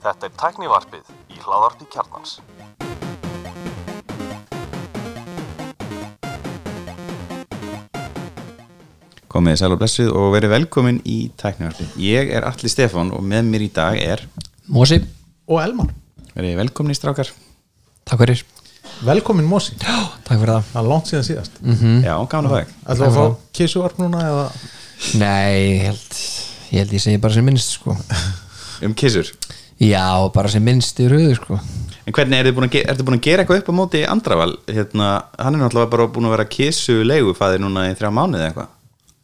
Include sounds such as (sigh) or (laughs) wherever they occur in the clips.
Þetta er tæknivarpið í hláðarpi kjarnans. Komið sæl og blessuð og verið velkomin í tæknivarpið. Ég er Alli Stefán og með mér í dag er Mósi, og Elmar verið velkomin í strákar. takk fyrir Velkomin Mósi, Já, takk fyrir það það er langt síðan síðast Já, gaman að það. Ætlum við að fá kísuvarp núna eða Nei, ég held ég held ég segi bara sem minnst sko Um kissur. Já, bara sem minnst í rauðu sko En hvernig er þið búin ertu búin að gera eitthvað upp á móti Andraval? Hérna, hann er náttúrulega bara búin að vera kissu leigufæði núna í þrjá mánuði eða eitthvað.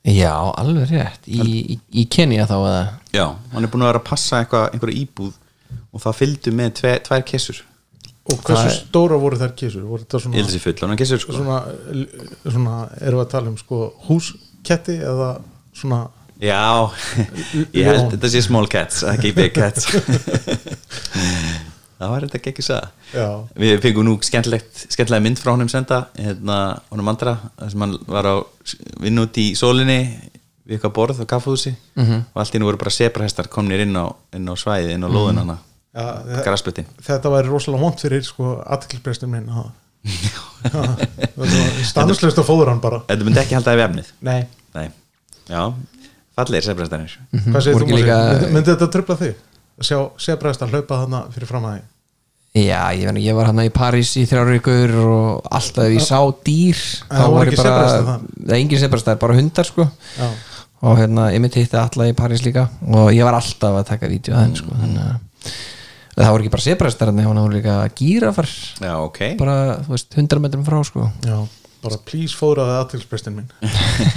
Já, alveg rétt Í, í, í Kenya þá eða Já, hann er búin að vera að passa eitthvað, einhverju íbúð og það fylgdu með tve, tvær kissur. og hversu Það er- stóra voru þær kísur voru þetta Ég svona, held þessi full, hann kissur sko. svona, svona erum við að tala um sko húsketti eða svona Já, ég held þetta sé small cats, ekki big cats. (laughs) það var þetta ekki að já, Við fengum nú skemmtilega mynd frá honum senda hérna, honum andra sem hann var á vinn út í sólinni við eitthvað borð á kaffhúsi -hmm. og allt í nú voru bara sebrahestar komnir inn á, inn á svæði, inn á lóðun hana já þe- graspötin þetta væri rosalega vond fyrir sko aðtilsprestin minn stannuslust að fóður hann bara. Þetta myndi ekki halda það við efnið? Nei, Nei, já, fallegir sebrahestarnir hvað segir þú líka- myndi, myndi þetta tröfla þig? Að sjá sebræðist að hlaupa þarna fyrir fram að þig? Já, ég, veit, ég var hann í París í þrjár vikur og alltaf ég sá dýr það voru var ekki sebrahestar það? Það er engin sebrastæð, bara hundar sko. Já, og hérna, ég myndi hitti alltaf í París líka. Og ég var alltaf að taka vídeo að henn sko þannig að það voru ekki bara sebrastar það voru líka gírafar. Já, ok. Bara, þú veist, 100 metrum frá sko. Já, bara please fóðraði aðtilsprestin minn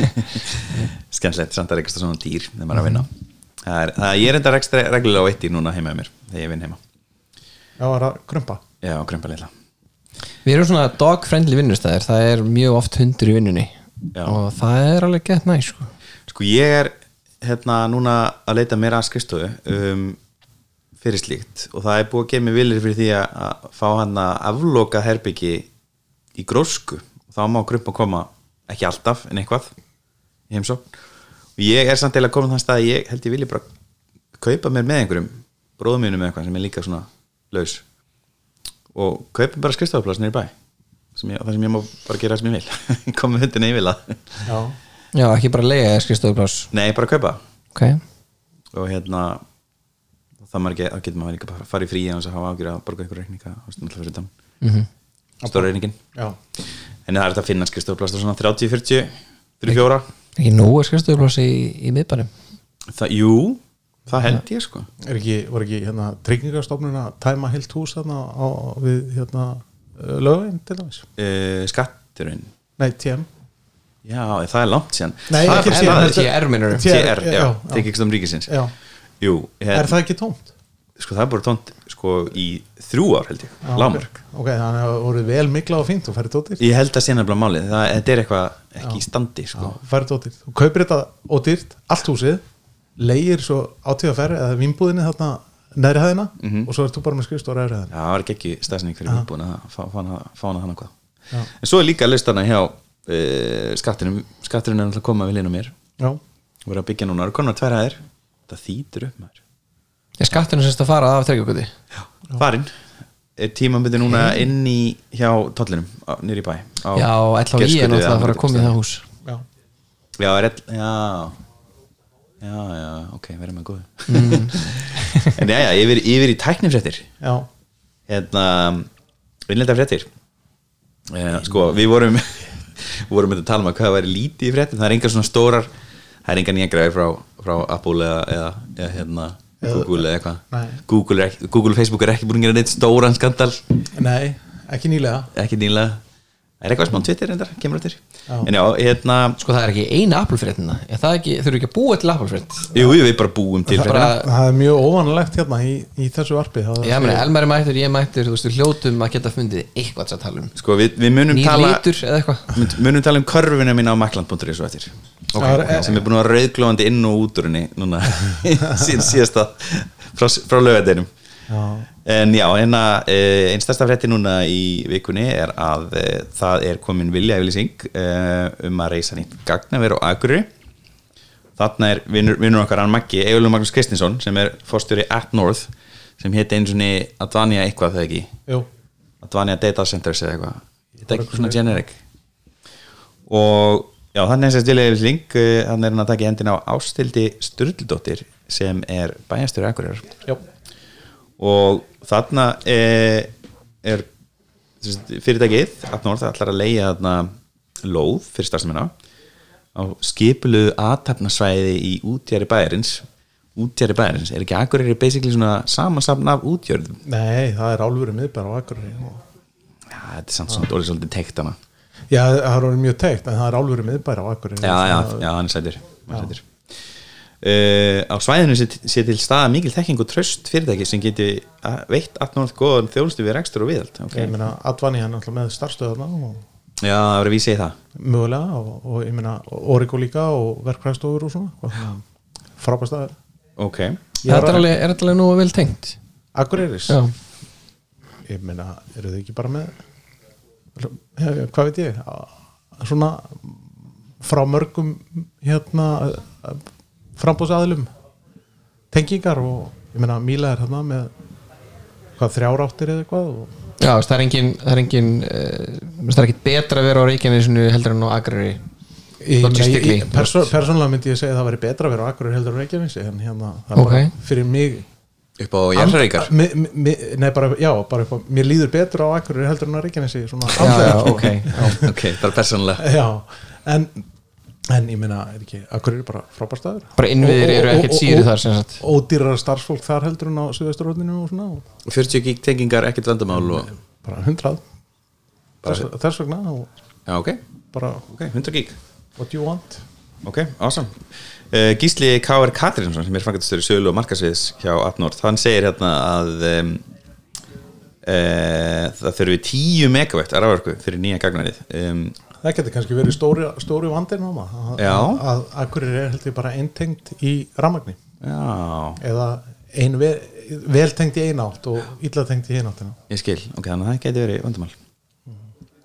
(laughs) Skemmtilegt, samt að reksta svona dýr þegar maður er að vinna. Það er, það, Ég er enda reksta reglulega á eitt í núna heima með mér þegar ég vinn heima. Já, var að grumpa Já, krömpa lilla Við erum svona dog friendly vinnustæðir það er mjög oft hundur í vinnunni. Já. og það er alveg gett næ sko. Sko ég er hérna núna að leita mér að skrifstofu um, fyrir slíkt. Og það er búið að gefa mig viljur fyrir því að, fá hann að afloka herbyggi í grósku þá má grumpa koma ekki alltaf en eitthvað í heimsókn. Og ég er samt eða komin þann stað að ég held ég vilja bara kaupa mér með einhverjum bróðum mínum með eitthvað sem er líka svona laus. Og kaupa bara skrifstofuplass nýri bæ sem ég, það sem ég má bara gera það sem ég vil. (laughs) Koma með hundina yfir það. Já, Já, ekki bara lega eða skrifstofupláss nei, bara kaupa. Ok, og hérna þá getur maður líka bara að fara í frí og að hafa ágjur að borga ykkur reikninga og stundlega fyrir Mhm. Stóra reikningin já, en það er þetta að finna skrifstofuplastur svona 30, 40, 34 ekki nógu skrifstofupláss í, í miðbænum. Það, jú, það held ég sko. Er ekki, var ekki hérna tryggingastofnun að tæma heilt hús þarna á, við hérna lögin til dæmis? Uh, skatturinn. Nei, TM já, það er langt síðan. Nei, það er, er TR minnur. TR, já, já, já. Ríkisins. Já. jú, hérna, er það ekki tómt? Sko það er bara tónt sko í þrjú ár held ég, Já, lámark ok, þannig að það voru vel mikla og fínt og færið dóttir. Ég held að sé nefnilega málið, það, þetta er eitthvað ekki í standi sko. færið dóttir, þú kaupir þetta ódýrt allt húsið, leigir svo átíðaferð eða vinnbúðinni þarna neðri hæðina Mhm. og svo ert þú bara með skrifstóra efri hæðina Já, það var ekki ekki stafsning fyrir viðbúin að fá, fá, hana- fá hana þannig hvað Já. En svo er líka listana hjá uh, skattinum Skatturinn er alltaf að koma við linum mér. Já, Við erum að byggja núna, er Það þýtur upp maður Er skattunum sérst að fara af þreikjökuti? Farinn. Er tímabindi núna inn í hjá tollinum nýri bæ Já, ætla á í er náttúrulega að fara að koma í það hús. Já, Já, er, já. Já, já, ok, verðum með góðu Mm. (laughs) En já, já, yfir, yfir í tæknifréttir. Já, hérna innlenda fréttir. Eh, sko við vorum við (laughs) vorum með að tala um að hvað væri lítið í fréttum. Það er engar svona stórar það er engar nýja græði frá, frá Apple eða, eða, eða hérna, Google eða eitthvað. Google, Google og Facebook er ekki búin að gera neitt stóran skandal. Nei, ekki nýlega. Ekki nýlega það er eitthvað smá Twitter endar, kemur en já, hérna Sko það er ekki eina Apple-fréttina Er það ekki, þurfu ekki að búa til Apple-frétt? Jú, við bara búum til Það bara- það er mjög óvanlegt hérna í, í þessu varpi það Já, meni, Elmar er mættur, ég er mættur Þú veist, við hljótum að geta fundið eitthvað að tala um. Sko við, við munum Nýr tala litur eða eitthvað. Mynd- munum tala um körfuna mína á makland.is og eftir. Það er- okay, sem er búin að vera rauðglóðandi inn og út úr henni núna (laughs) síðan síðasta frá, frá lögadeinum já, en já, hérna eh, einn stærsta frétti núna í vikunni er að eh, það er komin vilja yfirlýsing eh, um að reysa nýtt gagnaver á Akureyri. Þarna er vinnur, vinnur okkar hann Maggi, Egilur Magnús Kristinsson sem er fórstjóri at North sem héti eins og Advania eitthvað þegar ekki? Jú, Advania Data Centers eða eitthvað. Þetta er eitthvað svona generic. Og já, þannig er þess að stila yfir link uh, hann er hann að taka í hendina á Ástildi Sturldóttir sem er bæjastjóri Akureyrar. Já, og þarna er, er sagt, fyrirtækið Atnord ætlar að leia þarna lóð fyrir starfsmina á skipuluðu aðtapnasvæði í útjæri bæjarins. Útjæri bæjarins, er ekki Akureyri basically svona samansafn af útjörðum? Nei, það er álfur miðbæra á Akureyri. Og- já, þetta er samt svona dólið svolítið teikt hana Já, það er mjög teikt en það er álfur miðbæra á Akureyri. Já, já, Það- já, hann er sætur, hann er sætur. Uh, á svæðinu sé, sé til staða mikil þekking og tröst fyrirtæki sem geti að- veitt Atnord góðan þjónustu við rekstur og viðald okay. Ég meina, Advani hann er alltaf með starfstöðarna og já, það verður að vísa í það. Mögulega og, og ég meina Origo líka og verkfræðstofur og svona. Frábæst að ok, Ég Þetta er alveg, er þetta alveg nú vel tengt. Akureyris? Já, ég meina, eru þið ekki bara með hef, hvað veit ég? Svona frá mörgum hérna frambóðsaðilum tengingar og ég meina Míla er hérna með hvað þrjár áttir eða eitthvað og Já það er engin það er engin, uh, það er ekkit betra að vera á Reykjanesinu heldur en á Akureyri. Perso persónulega myndi ég segja að það væri betra að vera á Akureyri heldur en Reykjanesi en hérna, það er Ok. bara fyrir mig upp á mi- Nei, bara, já, bara upp á, mér líður betur á Akureyri heldur en á Reykjanesi svona Já, já, ok. Já. (laughs) ok, bara persónulega. Já, en en ég meina, er ekki, Akureyri er bara frábær staður? Bara innviðir Og- og- eru og- ekkert og- síður og- þar sagt. Ódýrara starfsfólk þar heldur en á Suðvesturrótinu og svona og 40 gig tengingar, ekkert vandamál og, bara hundrað. Bara- þess, þess vegna og já, ok, bara ok, 100 gig. What you want? Ok, awesome. Uh, Gísli K.R. Katrinsson sem er fangastöður sölu og markasviðs hjá Atnord hann segir hérna að um, uh, það þurfi 10 megavætt að ráðarku fyrir nýja gagnarið um, það getur kannski verið stóri, stóri vandir náma að, Já. að Akureyri er heldur bara eintengt í ramagni já, eða ein ve, veltengt í eina átt og illa tengt í eina áttina ég skil. Ok, þannig að það geti verið vandamál.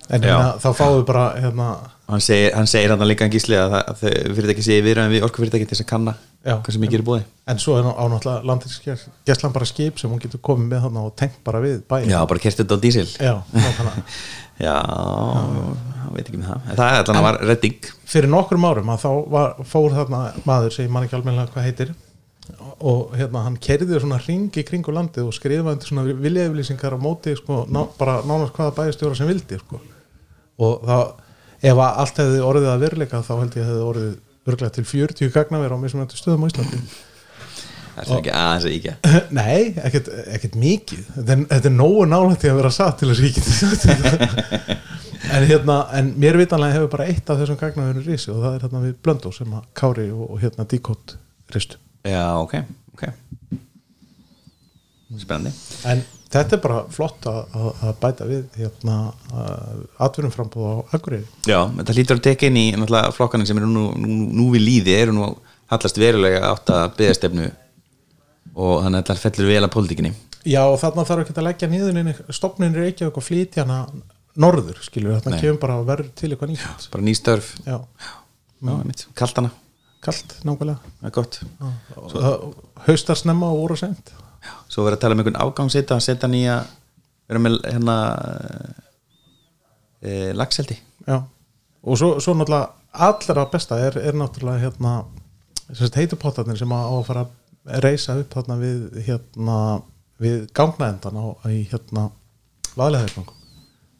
En Já. hérna, þá fáum við bara hérna, hann segir, hann segir hann líka Gísli að, að fyrirtæki segir viðræðum við orkufyrirtæki til þess að kanna hvað sem mikið er búið en svo er ná- á náttúrulega landinskjæslan bara skip sem hún getur komið með og tengt bara við bæinn. Já, bara kertið á dísil. Já, (laughs) já, hann veit ekki með það. En það er allan að var redding. fyrir nokkrum árum að þá var, fór þarna maður sem ég man ekki almennilega hvað heitir og hérna hann kerði svona ringi kringu landið og skrifaði svona viljaflýsingar á móti sko, ná, bara nánast hvaða bæjastjóra sem vildi sko. og þá ef allt hefði orðið að veruleika þá held ég að hefði orðið örglega til 40 gagnaver á mismunandi stöðum á Íslandi það er ekki aðeins að íkja (laughs) Nei, ekkert, ekkert mikið. Þetta er, þetta er nógu nálægt að vera satt til að þetta. (laughs) en hérna, en mér vitanlega hefur bara eitt af þessum gagnaverðin risi og það er hérna við Blöndó sem að Kári og, og hérna Díkot ristu. Já, ok, ok. Spennandi. En þetta er bara flott að, að, bæta við hérna atvinnumframbúð á Akureyri. Já, þetta hlýtur að teka inn í flokkanin sem eru nú, nú, nú við líði eru nú hallast verulega átt að byggastefnu og þannig að þetta fellur vel að pólitíkinni. Já, og þarna þarf ekki að leggja niður neina stopnin Reykjavík og flytja hana norður, skilur, þarna kemur bara að verður til eitthvað nýtt. Bara ný störf, Já, já, mitt, kaltana kalt, nákvæmlega. Það er gott. Það- Haustar snemma og voru sent svo verður að tala um einhvern afgangsita að setja nýja vera með hérna e, lagseldi Já, og svo, svo náttúrulega allra besta er, er náttúrulega hérna heitupottarnir sem að á að fara að reysa upp þarna við hérna við gangnaendan á í hérna vaðleðargang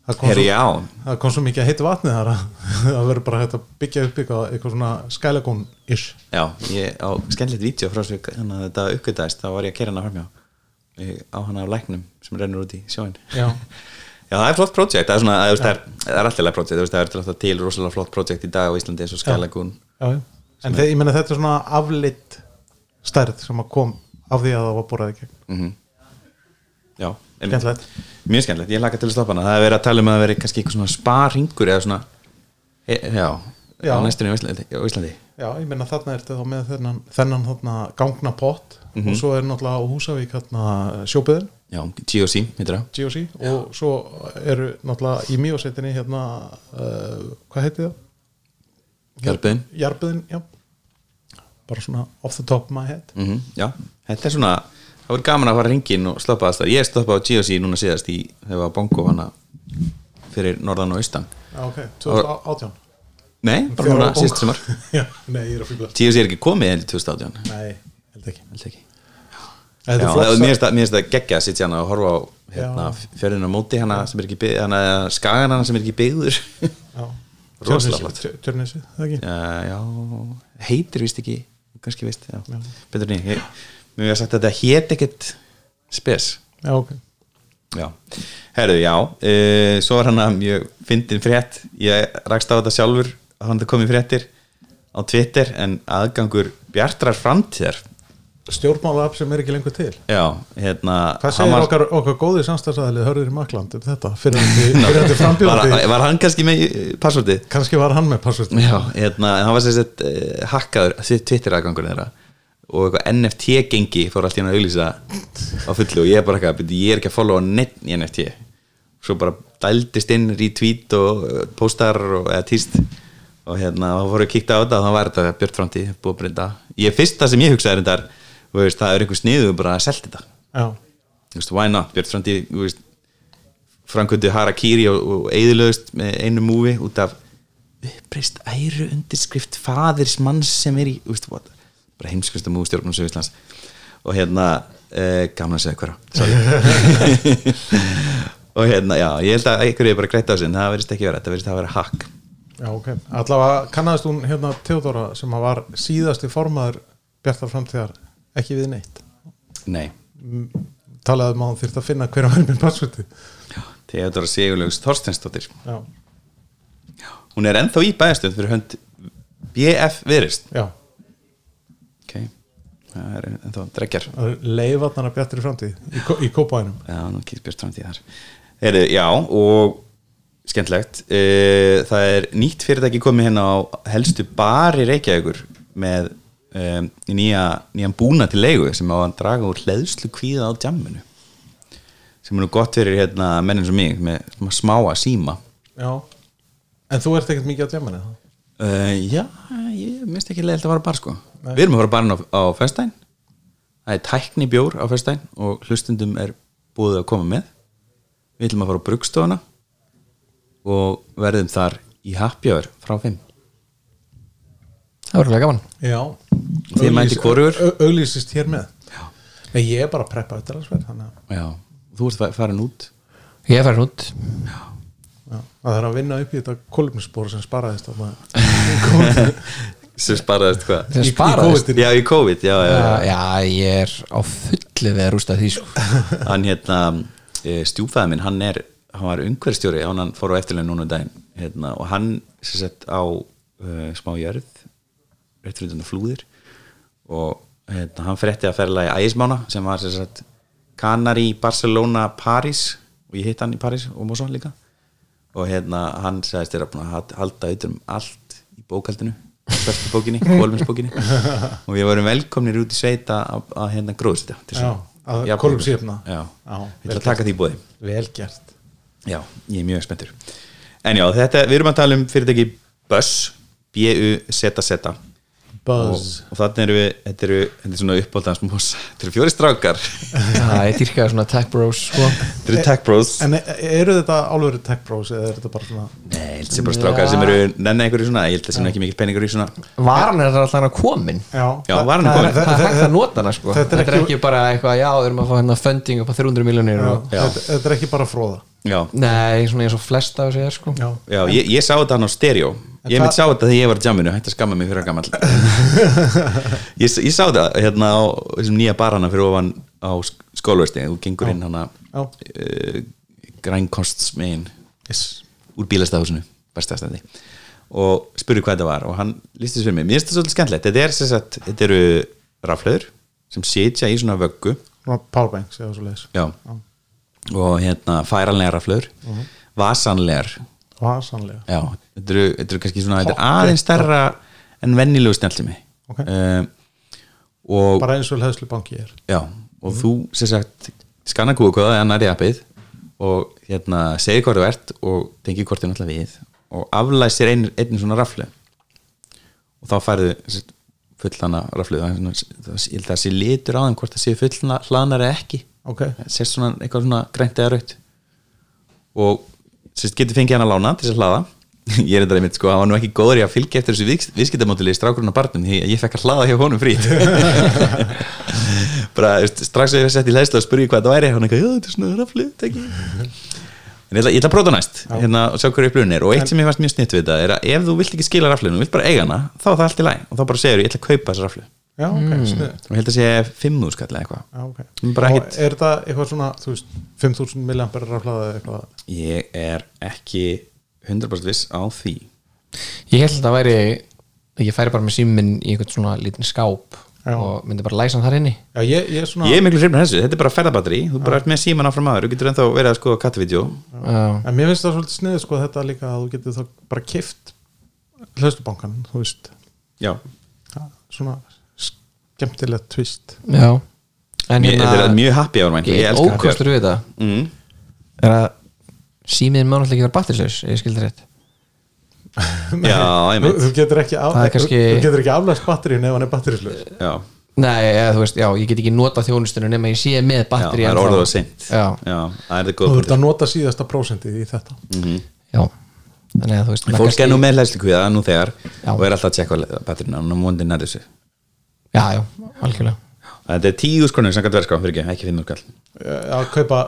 það, það kom svo mikið að heitu vatni þar að (laughs) það verður bara hægt að byggja upp eitthvað, eitthvað svona skælagón-ish. Já, ég á skemmtilegt vídeo frá svo þannig að þetta uppgötaðist þá var ég að kera hana framjá Ég á hana af læknum sem rennur út í sjóin Já. (laughs) Já, það er flott projekt, það er svona, það er, það er, alltaf projekt, það er til rosalega flott projekt í dag á Íslandi eins og já. en þetta er svona aflitt stærð sem að kom af því að það var borðað í gegn mm Já, en- Skemmtilegt. Mjög skemmtilegt, ég laka til að stoppa hana Það er verið að tala um að það veri kannski eitthvað svona sparringur eða svona e, Já, Já. á næstunni á Íslandi, á Íslandi. Já, ég meina þarna ertu þá með þennan, þennan þarna gangna pott Mhm. og svo er náttúrulega á Húsavík sjópiðin, Já, GOC, heitir það GOC og svo eru náttúrulega í mjósetinni hérna, uh, hvað heiti það? Jarðbyggðin. Jarbiðin, já bara svona off the top of my head. Mm Já, þetta er svona það voru gaman að fara ringin og stoppa aðstæð ég stoppa á GOC núna síðast í þegar var bongo hana fyrir norðan og austan. Ok, 2018 Nei, bara núna síðast fýbla GOC er ekki komið enn í 2018 Nei, held ekki. Held ekki. Já, það, mér finnst það- geggja að sitja hana og horfa á hérna, fjörðinu á móti hana sem er ekki byggð hana, skagan hana sem er ekki byggður. (laughs) Tjörnesi- flott. Tjör- Tjörnesi, það ekki? Já, heitir vist ekki kannski veist, já, betur en ég. Mér hefði sagt að þetta hét ekkert spes. Já, ok. Já, herðu, já. Uh, svo var hann að mjög fyndin frétt. Ég rakst á þetta sjálfur að hann það komið fréttir á Twitter en aðgangur bjartrar framtíðar Stjórnmálapp sem er ekki lengur til. Já, hérna Hvað segir var- okkar, okkar góði samstæðsæðilið hörður í Makland um þetta fyrir (laughs) þetta frambjóðandi? Var, var hann kannski með eh, passvöldið kannski var hann með passvöld Já, hérna, en hann var sér sett uh, hakkaður, Twitter aðgangur þeirra og eitthvað NFT gengi fór allt í hann að auglýsa á fullu og ég er bara eitthvað, "Bíddu, ég er ekki að followa neitt í NFT svo bara dældist inn í tweet og uh, postar og eða týst og hérna, þá fór ég að kíkta á þetta og þá var þetta Björn Framtíð, búið að breyta ég fyrsta sem ég hugsaði er þetta veist, það er einhver sniðu bara að selta þetta veist, why not, Björn veist, framkvöndu Harakiri og, og eðilöðust með einu múfi út af uppreist æru undirskrift faders manns sem er í veist, bara heimskvæmsta múfi stjórnum sem Íslands. Og hérna gaman að segja hverja (laughs) og hérna, já, ég held að einhverju er bara greitt á sin, það verðist ekki vera, þetta verðist að vera hack. Já, ok. Allavega kannaðist hún hérna Theodora sem að var síðasti formaður Bjartar framtíðar ekki við neitt? Nei, um að hún þyrfti að finna hver að vera með passvöldi Theodora Sigurlaugs Þorstensdóttir Já, hún er ennþá í bæðastöð fyrir hönd BF Virist já. Ok, það er ennþá dreggjar Leifatnar að Bjartar í framtíð í, í Kópaænum Já, nú kýtt björst framtíð þar. Heru, Já, og skemmtlegt uh, það er nýtt fyrirtæki komið hérna á helstu bari Reykjavíkur með um, nýja, nýjan búna til leigu sem á að draga úr hleðslu kvíða á djamminu. Sem er nú gott fyrir hérna, mennin sem mig með smá smáa síma. Já. En þú ert ekkert mikið á djamanni það? uh, Já, ég minnst ekki leiðilt að fara bara sko. Við erum að fara bara á, á festæn það er tækni bjór á festæn og hlustundum er búið að koma með. Við ætlum að fara á brugstofuna og verðum þar í happjör frá 5 það var gaman. Já Þið hvorugur? Au- Auglýsist hér með. Já. Nei, ég er bara að preppa Já, þú ert fa- farin út. Ég er farin út. Já, það er að vinna upp í þetta kolumnispor sem sparaðist þarna. (laughs) Sem sparaðist hvað? Sem Í- í sparaðist. COVID. Já, í COVID, já, já, já. já, ég er á fullu við að rústa því sko. (laughs) hann hérna stjúfæði minn, hann er hann var umhverfstjóri, hann fór á eftirlega núna um daginn hérna, og hann sem sett á uh, smá jörð rétt fyrir þetta flúðir og hérna, hann frétti að ferla í Ægismána sem var sagt Kanari, Barcelona, Paris og ég hitt hann í Paris og Mosó líka. Og hérna hann sagðist búin að ha- halda auðvitað um allt í bókaldinu fyrstu bókinni, (laughs) kólminsbókinni og við vorum velkomnir út í sveita að, að hérna gróðsita að Já, ég ætla að taka því bóði Vel gert. Já, ég er mjög spenntur. En já, þetta, við erum að tala um fyrirtæki Buzz B-U-Z-Z Buzz. Og, og þannig eru við, þetta eru, þetta er svona uppbóltans mós, þetta eru fjóri strákar. Sko. Þetta eru tech bros. En eru þetta álveru tech bros eða er þetta bara svona Nei, held þessi bara strákar sem eru nenni einhverju svona, ég held þessi ekki mikil peningur í svona varan er alltaf hann komin. Já, Já, var hann komin? það er hægt að nota hana sko. Þetta þetta er er ekki- bara eitthvað, já, við erum að fá hérna funding upp á 300 miljonir þetta, þetta er ekki bara fróða Já, nei, svona eins og flest af þessu er sko. Já, já ég, ég sá þetta hann á stereo. Ég myndi sjá þetta þegar ég var á jamminu, hætti að skamma mig fyrir að gammal (laughs) ég, ég sá þetta hérna á þessum nýja barana fyrir ofan á skólversti, þú gengur inn hana Já. uh, grænkosts megin yes. úr bílastafhúsinu bestastæði og spurði hvað þetta var og hann listi þessu fyrir mig, mér finnst þetta svolítið skemmtilegt. Þetta, er, sem sagt, þetta eru raflöður sem sitja í svona vöggu. Powerbanks eða svo leiðis já. Og hérna færanlegar raflöður. Vasanlegar. Vasanlega já, þetta eru, þetta eru kannski svona er aðeins stærra en vennilegu snjáltimi Ok. um, Bara eins og hlæðslu banki er. Já, og þú sem sagt skanna kúakóða eða næri appið og hérna segir hvað þú ert og tengir hvort þið náttúrulega við og aflæsir einu, einu svona raflu og þá færðu fullana raflið það það, það sé litur á þeim hvort það sé fullana hlaðnar eða ekki ok, það sést svona eitthvað svona grænt eða raut og sérst getur fengið hann að lána til þess að hlaða. (laughs) Ég er þetta einmitt sko, hann var nú ekki góður í að fylgja eftir þessu viðs- viðskiptamódili í strákurinn á barnum því að ég fekk að hlaða hjá honum frýtt (laughs) bara veist, strax að ég sett í hlæsla og spurði hvað það væri hann eitthvað, já þetta er svona raflið en ég ætla, ég ætla að prófa næst hérna, og sjá hverju upplifun er. Og eitt sem ég fannst mjög snitt við þetta er að ef þú vilt ekki skila rafliðinu, þú vilt bara eiga hana þá er það allt í læg og þá bara segir ég ætla að kaupa þessa raflið já, ok, mm. snið og ég held að sé 5.000 skall eða eitthvað. Já, ok. Mm, bara og ekkit- er þetta eitthvað svona, þú veist 5000 milliampere raflaða eða eitthvað? Ég er ekki 100% viss á því. Ég held að það væri ég færi bara með síminn í einhvern svona lítinn skáp Já. og myndi bara læsa hann þar inni. Já, ég, ég er svona ég er miklu hrifnir þessu, þetta er bara ferðabatteri þú bara ert með síman áfram aður, þú getur ennþá verið að skoða kattavídeó Já, En mér finnst það svolítið sniðið sko þetta líka að þú getur þá bara kift hlaustubankan, þú veist. Já, svona skemmtilegt twist. Já. En Mér- þetta er mjög happy ára ég ég elska ókostur við þetta mm. er að síminn má náttúrulega ekki vera batterislaus ég skildi rétt. (laughs) Já, ég þú, þú getur ekki, af, Það er kannski- þú getur ekki aflæst batteríun ef hann er batteríslaus já, Nei, eða, þú veist, já, ég get ekki nota þjónustunum nema ég sé með já, batteri það er ennþá. orðið og seint. Já, já, það er þetta þú góð ert að nota síðasta prósentið í þetta. Já. Þannig að þú veist maður fólk kannski- er nú með hlæslikviða nú þegar Já. og er alltaf að tjekka batterina og nú múndi nær þessu Já, já, algjörlega. Þetta er tíu skonur sem gæti verðská fyrir ekki, ekki finnur skall Eh, að kaupa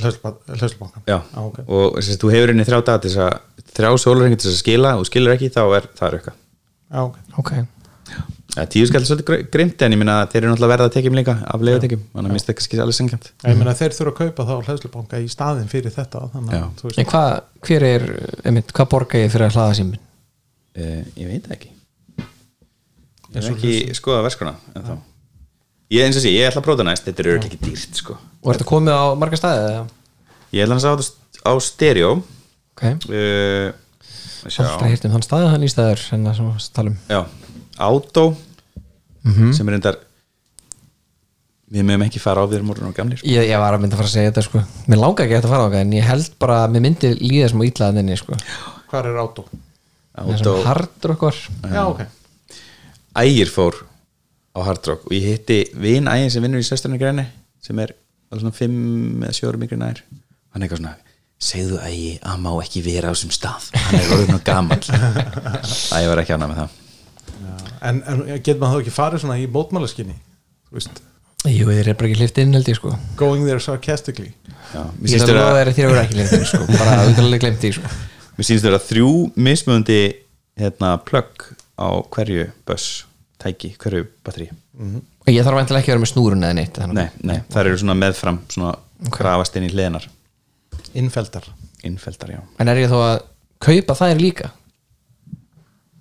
hlaustubankan já, Ah, ok. og þess, þú hefur henni þrjá daga til þess að þrjá sólarhengi til þess að skila og skilur ekki þá er það eitthvað Já, ok. Ok, Ja, tíu skall er svolítið grimt en ég minna að þeir eru náttúrulega verða að tekjum líka af leigutekjum þannig að minnst það kannski alveg sengjant ég meina þeir þurfa að kaupa þá hlaustubanka í staðin fyrir þetta að en hvað, hver er einmitt, hvað borga ég fyrir að hlaða síminn? uh, ég veit ekki ég hef ekki skoðað verskuna en þá ég eins og sé, ég ætla að prófa það næst. Þetta er örugglega ekki dýrt sko. Og er þetta komið á marga staði? eða? ég ætla að þetta á stereo. Ok, uh, sjá, aldrei hýrt um þann staði hann í það sem við varst að tala um. Já, Auto Mhm. sem er endar við mögum ekki fara á við erum orðin og gamlir sko. Ég, ég var að mynda að fara að segja þetta sko. Mér langar ekki að þetta fara á það en ég held bara að mér myndi líða smá ítlaðan inni sko. Hvað er? Það Auto, sem hardur okkur Já, ok Ægir fór á Hard Rock og ég hitti vin Ægir sem vinnur í sesturinn græni sem er alveg svona 5 eða 7 mikri nær hann er eitthvað svona segðu Ægi að má ekki vera á þessum stað. Hann er orðin og gamall. (laughs) Ægir var ekki ánað með það. En, en getur maður þá ekki farið svona í mótmálaskinni þú veist, Jú, þeir er bara ekki hlift inn held ég sko. Going there sarcastically. Já, mér Ég sýnst er þér að að, þeir eru ekki hlift inn sko. Bara (laughs) auðvitað glemt því sko. Mér sýnst þér að þrjú mismöndi hérna, plugg á hverju buss tæki, hverju batteri Og ég þarf vantilega ekki að vera með snúrun eða neitt nei, nei, það eru svona meðfram svona grafast inn í hliðinar innfeldar innfeldar, já, En er ég þó að kaupa þær líka?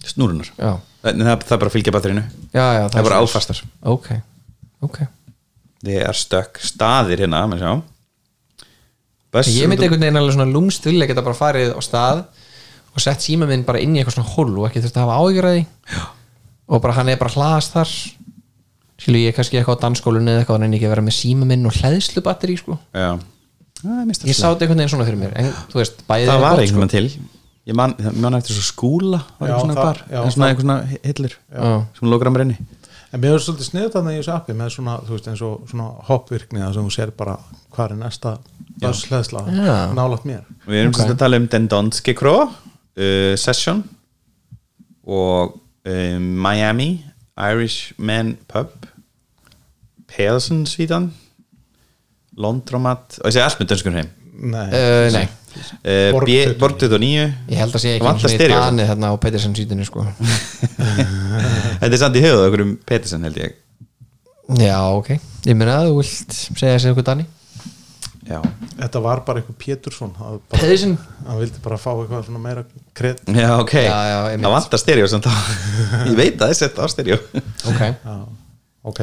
snúrunar Já, Nei, það, það er bara að fylgja batterinu. Já, já það er bara áfastar Ok, ok. Þið er stökk staðir hérna Ég myndi einhvern veginn alveg svona lúmst vilja geta bara farið á stað og sett síma minn bara inn í eitthvað svona hól og ekki þurft að hafa áhyggjur að og bara hann er bara hlaðast þar. Skilu ég kannski eitthvað á dansskólinu eða eitthvað en ekki að vera með síma minn og hlæðslu batteri sko. já, það, er ég sá þetta einhvern veginn svona fyrir mér en þú veist, það var einhvern veginn til. Ég man, ég man eftir svo skúla var Já, eitthvað svona það- bar, já, en svona það- eitthvað svona hillur Já. sem lókar að mér inni. En mér er svolítið sniðut þarna í þessu appi með svona, þú veist, eins og svona hoppvirkni þar sem þú sér bara hvað er næsta bussleðsla Já. nálat mér. Og við erum okay. að tala um Den Donske Kró uh, Session og um, Miami Irishman Pub Pedersen svítan Londromat og ég segi allt með dönskur heim nei, uh, Nei, uh, Borg 29. Borg 29 ég held að sé ekki stereo. Dani þarna á Petersen sítinu sko. (laughs) þetta er samt í höfuð okkur um Pedersen held ég. Já, ok. Ég meina að þú vilt segja þessi eitthvað Dani já, þetta var bara eitthvað Pétursson Petersen hann vildi bara fá eitthvað svona meira kred. Já ok. Já, já, einmitt. það vantar á. Ég veit að það er sett á stereo. Ok, ok.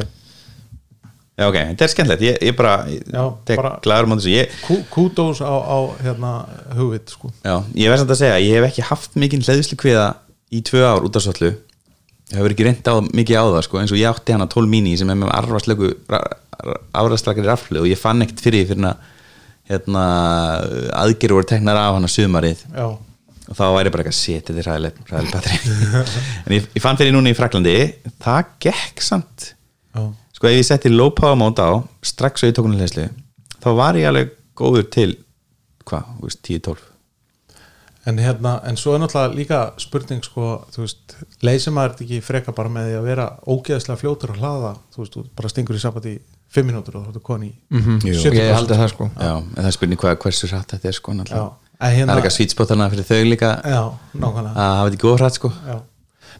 Já ok, þetta er skemmtilegt. Ég, ég bara, ég glæður um þessu. Ég, Kú- kúdós á, á hérna hugvit sko. Já, ég verð samt að segja, ég hef ekki haft mikinn hlæðislu kviða í tvö ár út af svollu ég hefur ekki reynd á mikið á það sko, eins og ég átti hana 12 mini sem er með arfarslegu afræðslakari raflu og ég fann ekkert fyrir því fyrir að hérna, aðgerður voru teknar af hana sumarið. Já, og þá væri bara eitthvað shit, þetta er ræðilegt ræðilegt batteri (laughs) en ég, ég fann fyrir núna í Fraklandi það gekk samt. Já. sko ef ég setti low power mode á strax og tók hún hlæslu þá var ég alveg góður til hvað, þú veist, 10-12 En hérna, en svo er náttúrulega líka spurning sko, þú veist, leysir maður ekki freka bara með því að vera ógeðslega fljótur að hlaða, þú veist, þú bara stingur í samband í 5 mínútur og þú ertu koni í Jú. 70%. ég haldið það sko. Já, en það er spurning hvað, hversu rætt þetta er sko en það hérna er eitthvað svítspotana fyrir þau líka. Að hafa þetta ekki óhrætt sko. Já.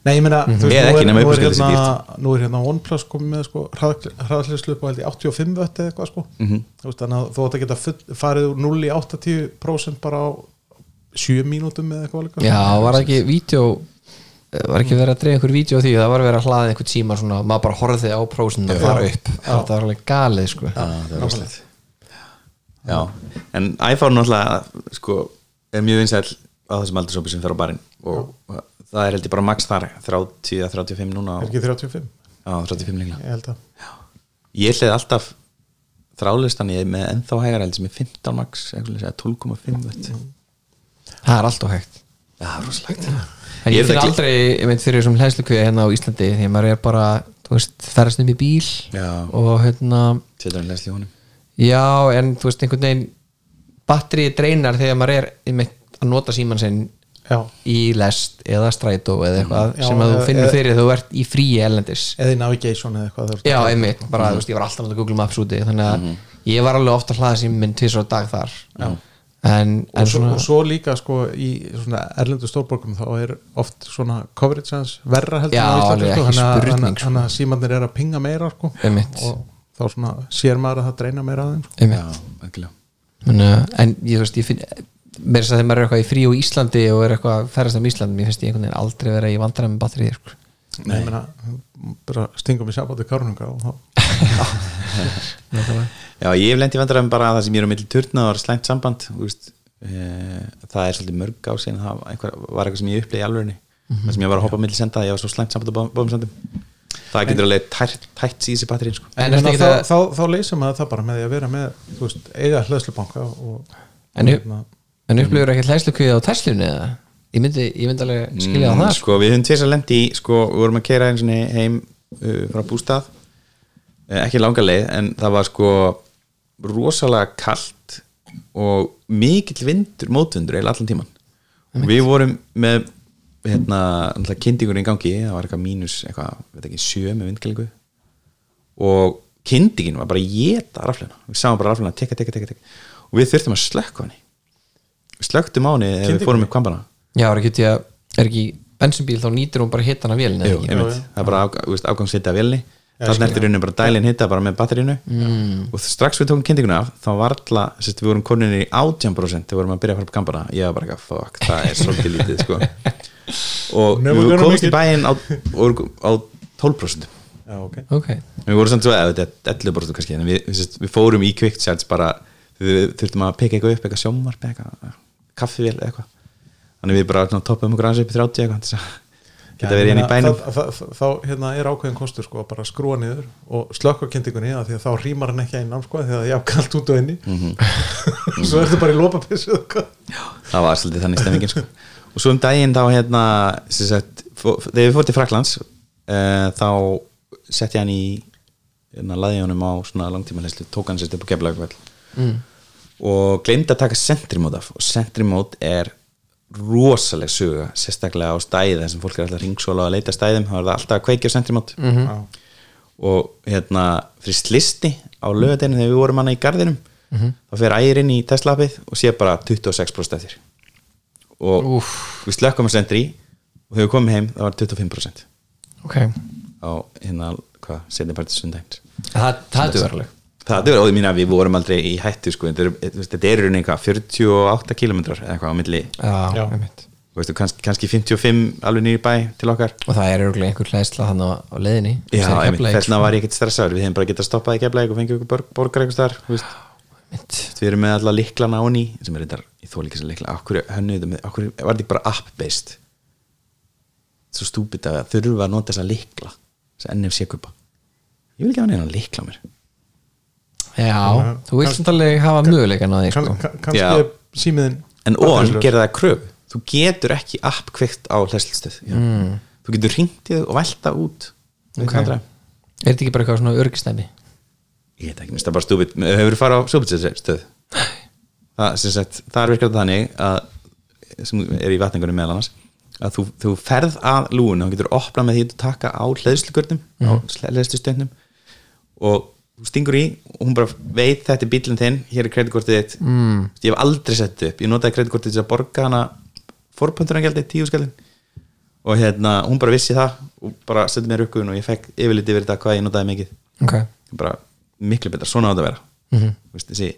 Nei, ég meina, þú Eða veist, nú er, nú, er hérna, nú er hérna OnePlus komið með sko, hraðhlislu upp á held í 85 vött eða eitthvað sko. Mhm. þú veist, þannig að þú átt að geta full, farið úr 0 í 80% bara á 7 mínútum eða eitthvað já, var ekki vídeo var ekki verið að dreif einhver vídeo á því? Það var verið að hlaða einhver tíma svona, maður bara horfið á prósin og fara upp. Þetta var alveg galið sko. Já, það er Já, en iPhone náttúrulega sko, er mjög vinsæll á þessum aldursópi sem fer á barinn og það er held ég bara max þar 30 að 35 núna Er og, ekki 35? Já, 35 líklega. Ég held að. Ég hliði alltaf þrálistan ég er með ennþá hægar sem er 15 max eða 12,5 vött það er alltaf hægt. Já, rosalegt en Ég er finn það aldrei, ég meint fyrir þessum hlæslu hérna á Íslandi því að maður er bara, þú veist, ferðast um í bíl Já. og hérna Setur hann lesli í honum. Já, en þú veist, einhvern veginn batterið dreinar þegar maður er einmitt að nota síman sinn Já, í lest eða strætó eða eitthvað Já, sem að þú eða- finnur eða- fyrir þegar þú ert í fríi ellendis eða í navigation eða eitthvað já, einmitt, bara, þú veist, ég var alltaf að nota Google Maps úti þannig að ég var alveg ofta að hlaða síminn minn tvisar á dag þar. Já. En, en og, svo, svona og svo líka sko í svona erlendu stórborgum þá er oft svona coverage hans verra heldur en alveg sko, að- spurning, þannig að- sko. símandir er að pinga meira sko, Einmitt. og þá svona sér maður að það dreina meira að þeim sko. en, uh, en ég, veist, ég finn mér þess að þegar maður er eitthvað í frí á Íslandi og er eitthvað að ferðast um Íslandi, mér finnst ég einhvern veginn aldrei vera í vandræðum með batterið sko. Nei, ég meina, bara stingum í sambandi kárnunga og þá (laughs) Já, ég hef lent í vandræðum bara að það sem ég er á milli turna og var slæmt samband þú veist, e, það er svolítið mörg á síðan það einhver, var eitthvað sem ég upplegi í alvörunni það sem ég var að hoppa milli senda ég var svo slæmt samband á báðum sendum það getur alveg tært, tætt síðan sér batterín sko. En en þá, ekki þá, það- þá, þá leysum maður það bara með því að vera með þú veist, eiga hlæðslubanka og, En og ég- en upplifur ekki hlæslu kviða á Teslunni eða? Ég myndi, ég myndi alveg skilja Mm, á það sko. við höfum tvis að lendi í sko, við vorum að keira heim uh, frá bústað uh, ekki langa leið en það var sko rosalega kalt og mikill vindur, mótvindur eða allan tíman og við vorum með hérna, í gangi það var eitthvað mínus, eitthvað, veit ekki, sjö með vindkælingu og kyndingin var bara að geta raflina. Við sáum bara raflina, tekka, tekka, tekka, tekka og við þurftum að slökka hann við slöktum á henni þegar við fórum upp kvambana Já, er ekki, er ekki bensinbíl þá nýtir hún bara hittan af vélina Jú, eða ekki? einmitt, það er bara afgang, þú veist, afgangshitta af vélni það snertir raunin bara dælinn hitta bara með batterínu mm. og strax við tókum kynninguna af þá var alltaf, sérst, við vorum koninni í 18% þegar við vorum að byrja að fara upp kampana. Ég var bara eitthvað, fuck, það er svolítið lítið sko. (laughs) og Never við make í bæinn á, á 12% já, ok. Ok, við vorum samt svo, eða þetta er 11% kannski en við, sérst, við fórum í quick charge bara við þurftum að peka eitthvað upp, eitthvað sjómvarp eitthvað, kaffivél eitthvað. Þannig við bara toppum okkur aðeins upp í 30 eitthvað til að geta verið inn í bænum þá, þá, þá, þá hérna, er ákveðin kostur sko, að bara skrúa niður og slökka kynntingunni að því að þá rýmar hann ekki einn sko, því að það er jafnkalt út og inni Mhm. (laughs) svo ertu bara í lópapissu það var svolítið þannig stemmingin sko. og svo um daginn þá hérna sagt, fó, þegar við fórum til Fraklands uh, þá sett ég hann í hérna, laði honum á svona langtíma hlæslu, tók hann sérst upp á keflaugvel mm. og glemdi að taka sentrimót af og sentrimót er rosaleg suga sérstaklega á stæði þar sem fólk er alltaf ringsóla að leita stæðum þá er það alltaf að kveikja á sentrimót -hmm. og hérna fyrir slisti á lögadeginu þegar við vorum hana í gardinum þá fer ægir inn í Tesla-appið og sé bara 26% eftir. Og Úff. við slökkum að sendri og þegar við komum heim það var 25% ok. Á hérna, hvað, setni partið sundagins Það, það er duðarleg það er óðið mín að við vorum aldrei í hættu sko, þetta er, þú veist, þetta er í rauninni eitthvað 48 km eða eitthvað á milli. Já, Já. einmitt. Þú veistu, kannski, kannski 55 alveg nýri bæ til okkar. Og það er örgulega einhver hlæsla þannig á, á leiðinni. Já, Sem Keflavík, þessna sko. var ég ekkert stressaður. Við hefum bara getað stoppað í geflæk og fengið okkur borg, borgar eitthvað starf við erum með alla liklana áni sem er þetta, ég þól ekki þess að likla okkur hönnuðu með, okkur var þetta ekki bara app-based? Svo stúpid að þurfa að nota þessa likla þessa NFC kupa ég vil ekki hafa neina likla mér Já, þú vilt samt alveg hafa möguleikan á því sko. kann, kannski er símiðin en og hann gerði það kröf þú getur ekki app kveikt á hlæslistöð mm. þú getur þau og velta út Ok. okay. Er þetta ekki bara eitthvað svona örgistæmi? ég veit ekki, minnst það bara stúbit hefur þú farið á stúbitstöð það, er virkað þannig að sem er í vatningunum meðal annars að þú, þú ferð að lúinu og getur opnað með því að taka á hlæðslugörnum á hlæðslustöðnum og þú stingur í og hún bara veit þetta er bílinn þinn, hér er kreditkortið þitt. Mm. ég hef aldrei sett upp, ég notaði kreditkortið til að borga hana fórpönturangeldi, tíu skallin og hérna, hún bara vissi það og bara setti mér uppgöðun og ég fekk yfirliti yfir þetta hvað ég notaði mikið. Ok. Bara miklu betra, svona á þetta að vera. Mm -hmm. Vist, þessi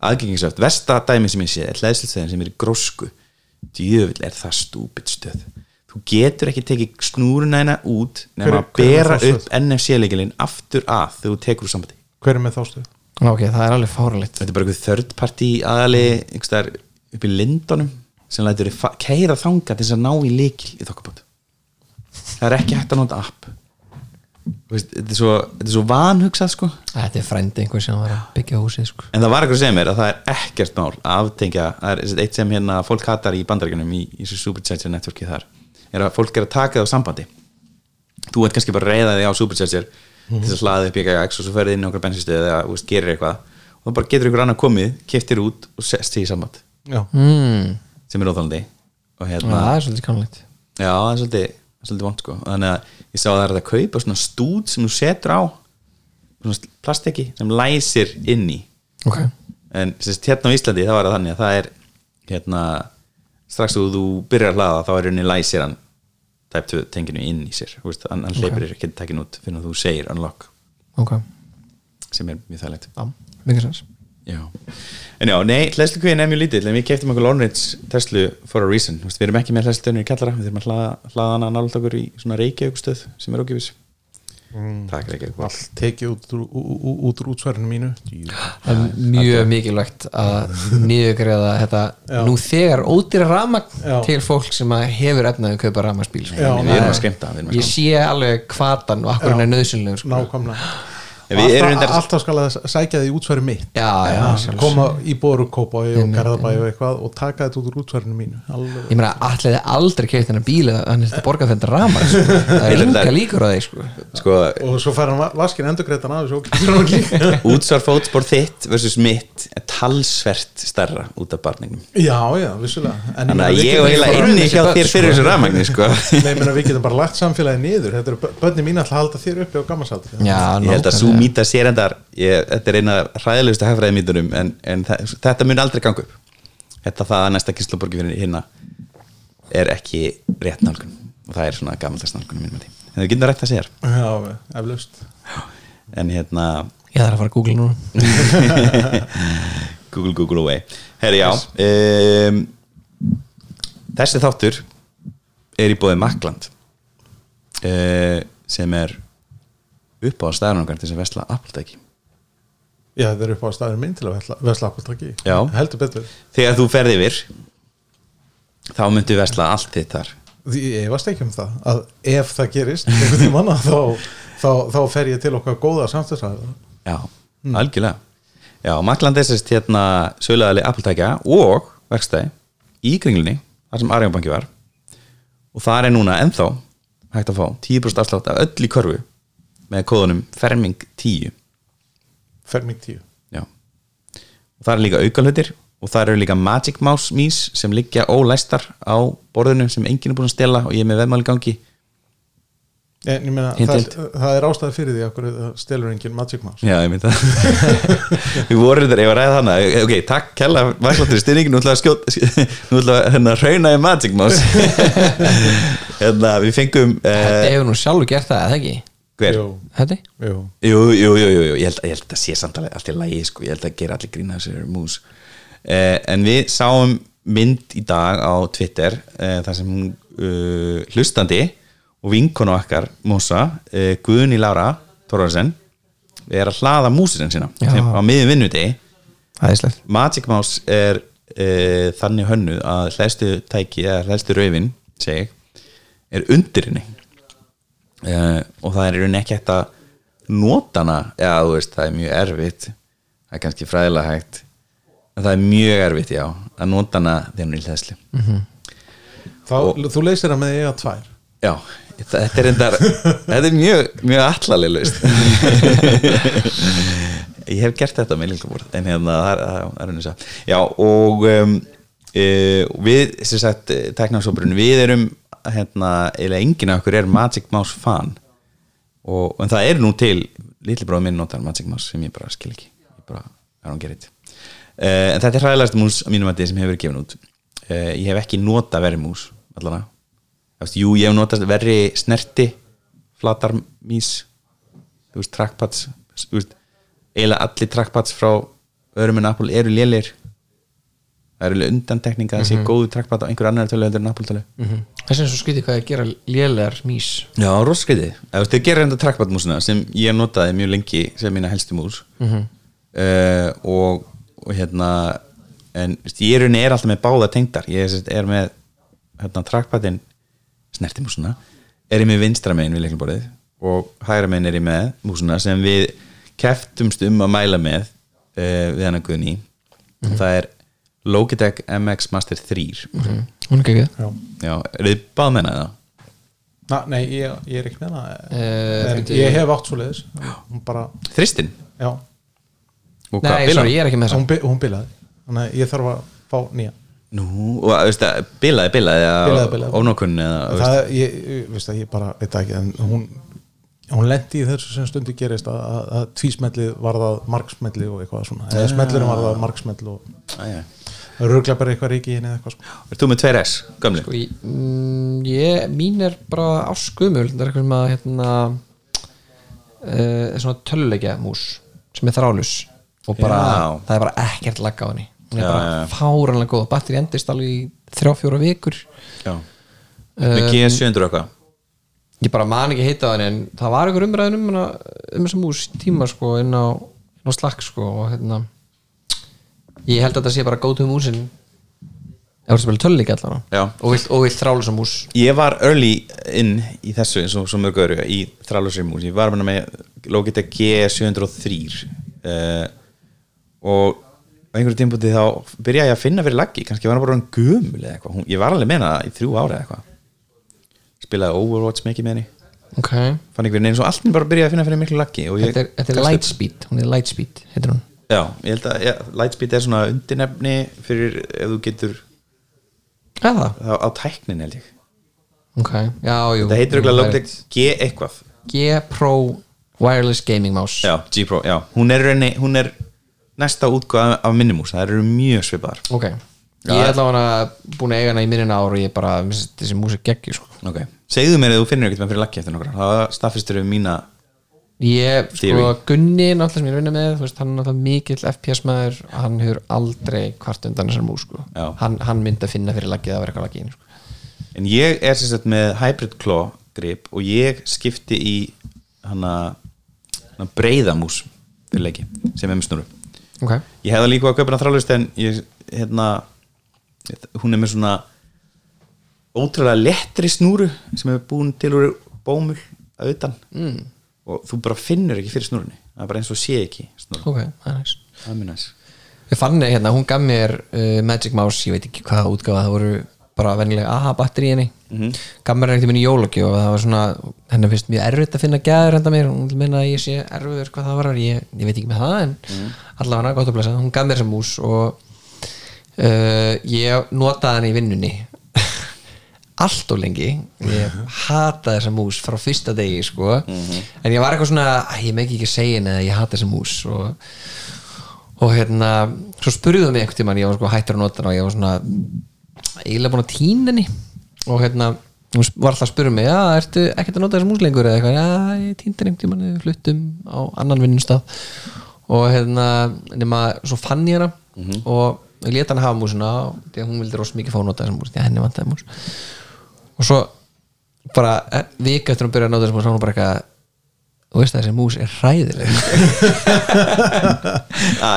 aðgengingsöft versta dæmi sem ég sé er hlæðslustöðin sem er grósku. Djöfull er það stúpid stöð. Þú getur ekki tekið snúruna hérna út nema að er bera upp NFC-leikilinn aftur að þegar þú tekur úr sambandi hver er með þá stuð? Ok, það er alveg fáralegt þetta er bara eitthvað third party aðali einhverstaðar upp í lindunum sem lætur þið keira þanga til þess að ná í leikil í þokkabót. Það er ekki hægt að nota app. Þú veist, þetta er svo, þetta er svo vanhugsað sko. Þetta er frændi einhver sem var að byggja húsið sko. En það var eitthvað sem er að það er ekkert mál að aftengja, það er eitt sem hérna fólk hatar í bandaríkjunum í, í þessu Supercharger networki þar, er að fólk er að taka það á sambandi. Þú ert kannski bara að reyða þig á Supercharger til þess að hlaða upp í GX og svo ferði inn í okkur bensinstöð eða veist, gerir eitthvað. Og þá bara getur ykkur annar komið, keftir út og sest því í samband. Já, mm. sem er óþálandi og hérna, Það er svolítið kannlegt já, það er svolítið, það svolítið vant sko, þannig að ég sá að það er að kaupa svona stúd sem þú setur á svona plastiki sem læsir inn í. Ok. En sérst, hérna á Íslandi þá er það þannig að það er hérna strax þú þú byrjar að hlaða þá er henni læsir hann type 2 tenginu inn í sér. Veist, hann, hann okay. ekki tekin út fyrir að þú segir unlock. Ok. Sem er mjög þægilegt. Mikið sens. En já, nei, hlæslu er mjög lítill en við keftum okkur Lonrits Tesla for a reason. Við erum ekki með hlæslu í kallara við þurfum að hlaða, hana nálega okkur í svona reykjaugstöð sem er ógifis mm. takk reykjaug allt tekið út úr, úr útsværinu mínu. Það er mjög mikilvægt að niðurgreða þetta Já. nú þegar ódýra ramagn Já. til fólk sem að hefur efnaði að kaupa ramagsbíl sko. Ég sé alveg hvatan og akkur hann er nöðsynlegur sko. nákvæmlega alltaf, alltaf skal að sækja því útsværi mitt. Já, já, Já, koma í boru kópái og garðabæ og eitthvað og taka þetta út úr útsværinu mínu. Alveg. Ég meina, allir þið aldrei keitt hennar bíl eða hann er þetta borgað þetta ramagn sko. (laughs) Það er að- líkur á því sko. sko, og svo fær hann va- vaskinn endurgreitan líka (laughs) útsvar fótspor þitt versus mitt er talsvert stærra út af barningnum já, já, vissulega. En Þannig að ég og heila inni hjá þér fyrir þessu rafmagni sko. Nei, ég meina, við getum bara lagt samfélagi niður. Þetta eru bönni mín alltaf að halda þér uppi á gammalsaldri. Já, Ég held að. Mýta sér endar ég, Þetta er eina hræðilegustu hafræði mýtunum en, en þetta mun aldrei ganga upp. Þetta það að næsta kynsluborgi fyrir hérna er ekki rétt nálgun. Og það er svona gamaldags nálgun en við getum rætt að segja já, eflaust. En hérna Ég þarf að fara að googla núna. (laughs) Google, Google away. Herri já um, Þessi þáttur er í bóði Makland uh, sem er upp á staðanungar til þess að vesla Apple-tæki já, þetta er upp á staðinu minn til að vesla- vesla appeltaki Já. heldur betur. Þegar þú ferði yfir þá myndu vesla allt þitt þar. Ég varst ekki um það að ef það gerist einhvern tímann að (laughs) þá, þá, þá fer ég til okkar góða samstæðsæða Já, algjörlega. Já, Makland sérst hérna sögulegaðali Apple-tækja og verkstæði í kringlunni, þar sem Arjónbanki var. Og það er núna ennþá hægt að fá 10% afslátt af öll í körfu með kóðunum ferming 10 ferming tíu. Já. Og það er líka aukalhutir og það eru líka Magic Mouse mís sem liggja ólæstar á borðinu sem enginn er búin að stela og ég er með veðmáli gangi en ég meina, það, það er ástæði fyrir því okkur stelur enginn Magic Mouse. Já, ég mynd það. (laughs) Við vorum þetta, ég var að ræða hana Ok, takk, kella, vaksláttur í styrningin Nú ætla að skjóta (laughs) Nú ætla að hérna, hrauna í Magic Mouse. (laughs) Hérna, við fengum Þetta uh, hefur nú sjálfur gert það, eða ekki? Hver? Þetta? jú. Jú, jú, jú, jú, jú. Ég, held, ég held að sé samt alveg allt í lagi sko. Ég held að gera allir grína þessari mús uh, En við sáum mynd í dag á Twitter uh, þar sem hún uh, hlustandi og vinkonu okkar músa, uh, Guðni Lára Þorvarsen er að hlaða músinu sína Já. sem á miðum vinnudegi Æðislegt Magic Mouse er uh, þannig hönnuð að hlæstu tæki eða hlæstu raufin segi, ég, er undir henni uh, og það er í rauninni ekki hægt að nota hana. Eða þú veist, það er mjög erfitt. Það er kannski fræðilega hægt. En það er mjög erfitt, já að nota hana þegar hún er í hlæslu Þá, þú leysir það með eiga tvær. Já, þetta er endar þetta er mjög, mjög allaleg laust (laughs) ég hef gert þetta með lillabúr en hérna, það er, það er unnisa Já, og um, e, við, sem sagt, teknarsóbrun við erum, hérna eiginlega enginn af okkur er Magic Mouse fan. Og, en það er nú til lillibróð minn notar Magic Mouse sem ég bara skil ekki. Ég bara, I don't get it. Uh, en þetta er hræðilegast mús á mínum að sem hefur verið gefin út. Uh, ég hef ekki nota verið mús veist, jú, ég hef notast verri snerti flatar mís þú veist, trackpads eiginlega allir trackpads frá örum en Apple eru lélir það eru undantekninga að það sé góðu trackpad á einhver annar tölu heldur en Apple tölu þess vegna svo skytið hvað að gera lélegar mís Já, veist, þau gerir enda trackpad músina sem ég notaði mjög lengi sem mína helstu mús. Uh, og, og hérna en veist, ég er, alltaf með báða tengdar. Ég er, er með hérna, trackpadin snertimúsuna er ég með vinstra megin við leiklumborðið og hægra megin er ég með músuna sem við keftumst um að mæla með uh, við hann að Guðni. Og það er Logitech MX Master 3 mm. Hún er ekki Já. Já, er þið báð með það? Na, Nei, ég, ég er ekki með það Eh, ég hef átt svo leiðis hún bara, Þristin? já. Og Nei, sorry, ég er ekki með hún, þess bi- hún bilaði. Þannig að ég þarf að fá nýja. Nú, og þú veist að bilaði, bilaði Bilaði, eða þú veist. það, ég, veist að ég bara veit það ekki en hún, hún lendi í þessu sem stundi gerist að, að, að tvísmellið varðað marksmelli og eitthvað svona. Eða smellurinn varðað marksmell og Æja. rögla bara eitthvað ríki inn eða eitthvað svona Ert þú með 2S, gömli? Sko, ég, mm, ég, mín er bara áskumul það er eitthvað sem að hérna, uh, svona töluleikja mús sem er þrálus og bara, Já. það er bara ekkert lagga á henni hún er Já, bara já, já. fáranlega góð batteri endist alveg í þrjá fjóra vikur Já Með G700 og eitthvað ég bara man ekki heita á henni en það var einhver umræðin um, hana, um þessa mús í tíma sko inn á, inn á slakk sko og hérna ég held að þetta sé bara góð til músin. Ef þú spila töluleikja allan Já. og vilt, vilt þrálus mús. Ég var early inn í þessu eins og svo mörg öru í þrálusri mús. Ég var með Logitech G703 uh, og á einhverju tímpúti þá byrjaði ég að finna fyrir laggi. Kannski var hann bara hann gömul eða eitthvað. Hún- Ég var alveg með hana í þrjú ára eða eitthvað. Spilaði Overwatch mikið með henni. Ok. Fann einhvern veginn eins og allt mér bara byrjaði að finna fyrir miklu laggi og ég, Þetta er, þetta er Lightspeed, hún er Lightspeed heitir hún Já, ég held að ja, Lightspeed er svona undirnefni fyrir ef þú getur Eða? þá á tæknin held ég. Ok, já, jú Það heitir er Logitech G eitthvað. G Pro Wireless Gaming Mouse. Já, G Pro, já, hún er, raunni, hún er næsta útgáð af minnumús það eru mjög svipar Ok, ég er allavega búin að eiga hana í minna ár og ég bara, þessi músik geggi sko. ok, segðu mér að þú finnir ekkert með fyrir lakki eftir nokkra. Það staðfistur við mína Ég, sko. Gunni náttúrulega sem ég er að vinna með, þú veist, hann er náttúrulega mikill FPS maður, hann hefur aldrei kvart undan þessar mús, sko hann, hann myndi að finna fyrir laggið að vera eitthvað laggið sko. en ég er sagt með hybrid claw grip og ég skipti í hana, hana breiðamús fyrir leiki sem er með snúru Ok, ég hefði líka að kaupa hana þrálust en ég, hérna hún er með svona ótrúlega lettri snúru sem er búin til úr bómul að utan mm. Og þú bara finnur ekki fyrir snúrunni. Það er bara eins og sé ekki snúru ok, það er næst það er mjög næs Ég fann hérna, hún gaf mér uh, Magic Mouse, ég veit ekki hvaða útgáfa það voru bara vennilega aha batteri í henni. Mhm. gaf mér einhvern veginn í jólagjöf og það var svona, henni finnst mjög erfitt að finna gæður henda mér, hún minna að ég sé erfiður hvað það var, ég, ég veit ekki með það en Mhm. allavega hana, gott að blessa, hún gaf mér sem mús og uh, ég notaði hann í vinnunni allt og lengi. Ég hata þessa mús frá fyrsta degi sko, en ég var eitthvað svona "Æ, ég megi ekki segja henni að ég hata þessa mús. Og og hérna, svo spurðuðu mig einhvern tímann, ég var sko hættur að nota hana og ég var svona eiginlega búin að týna henni. Og hérna, hún var alltaf að spurða mig já, ertu ekkert að nota þessi mús lengur? Eða eitthvað, já, ég týndi henni einhvern við fluttum á annan vinnustaf og hérna, nema svo fann ég hana og ég leta hana hafa músina og því að hún vildi rosa mikið fá nota þessa mús og svo bara eh, vika eftir að byrja að nota þessa mús þá var hún bara eitthvað þú veist að þessi mús er hræðileg.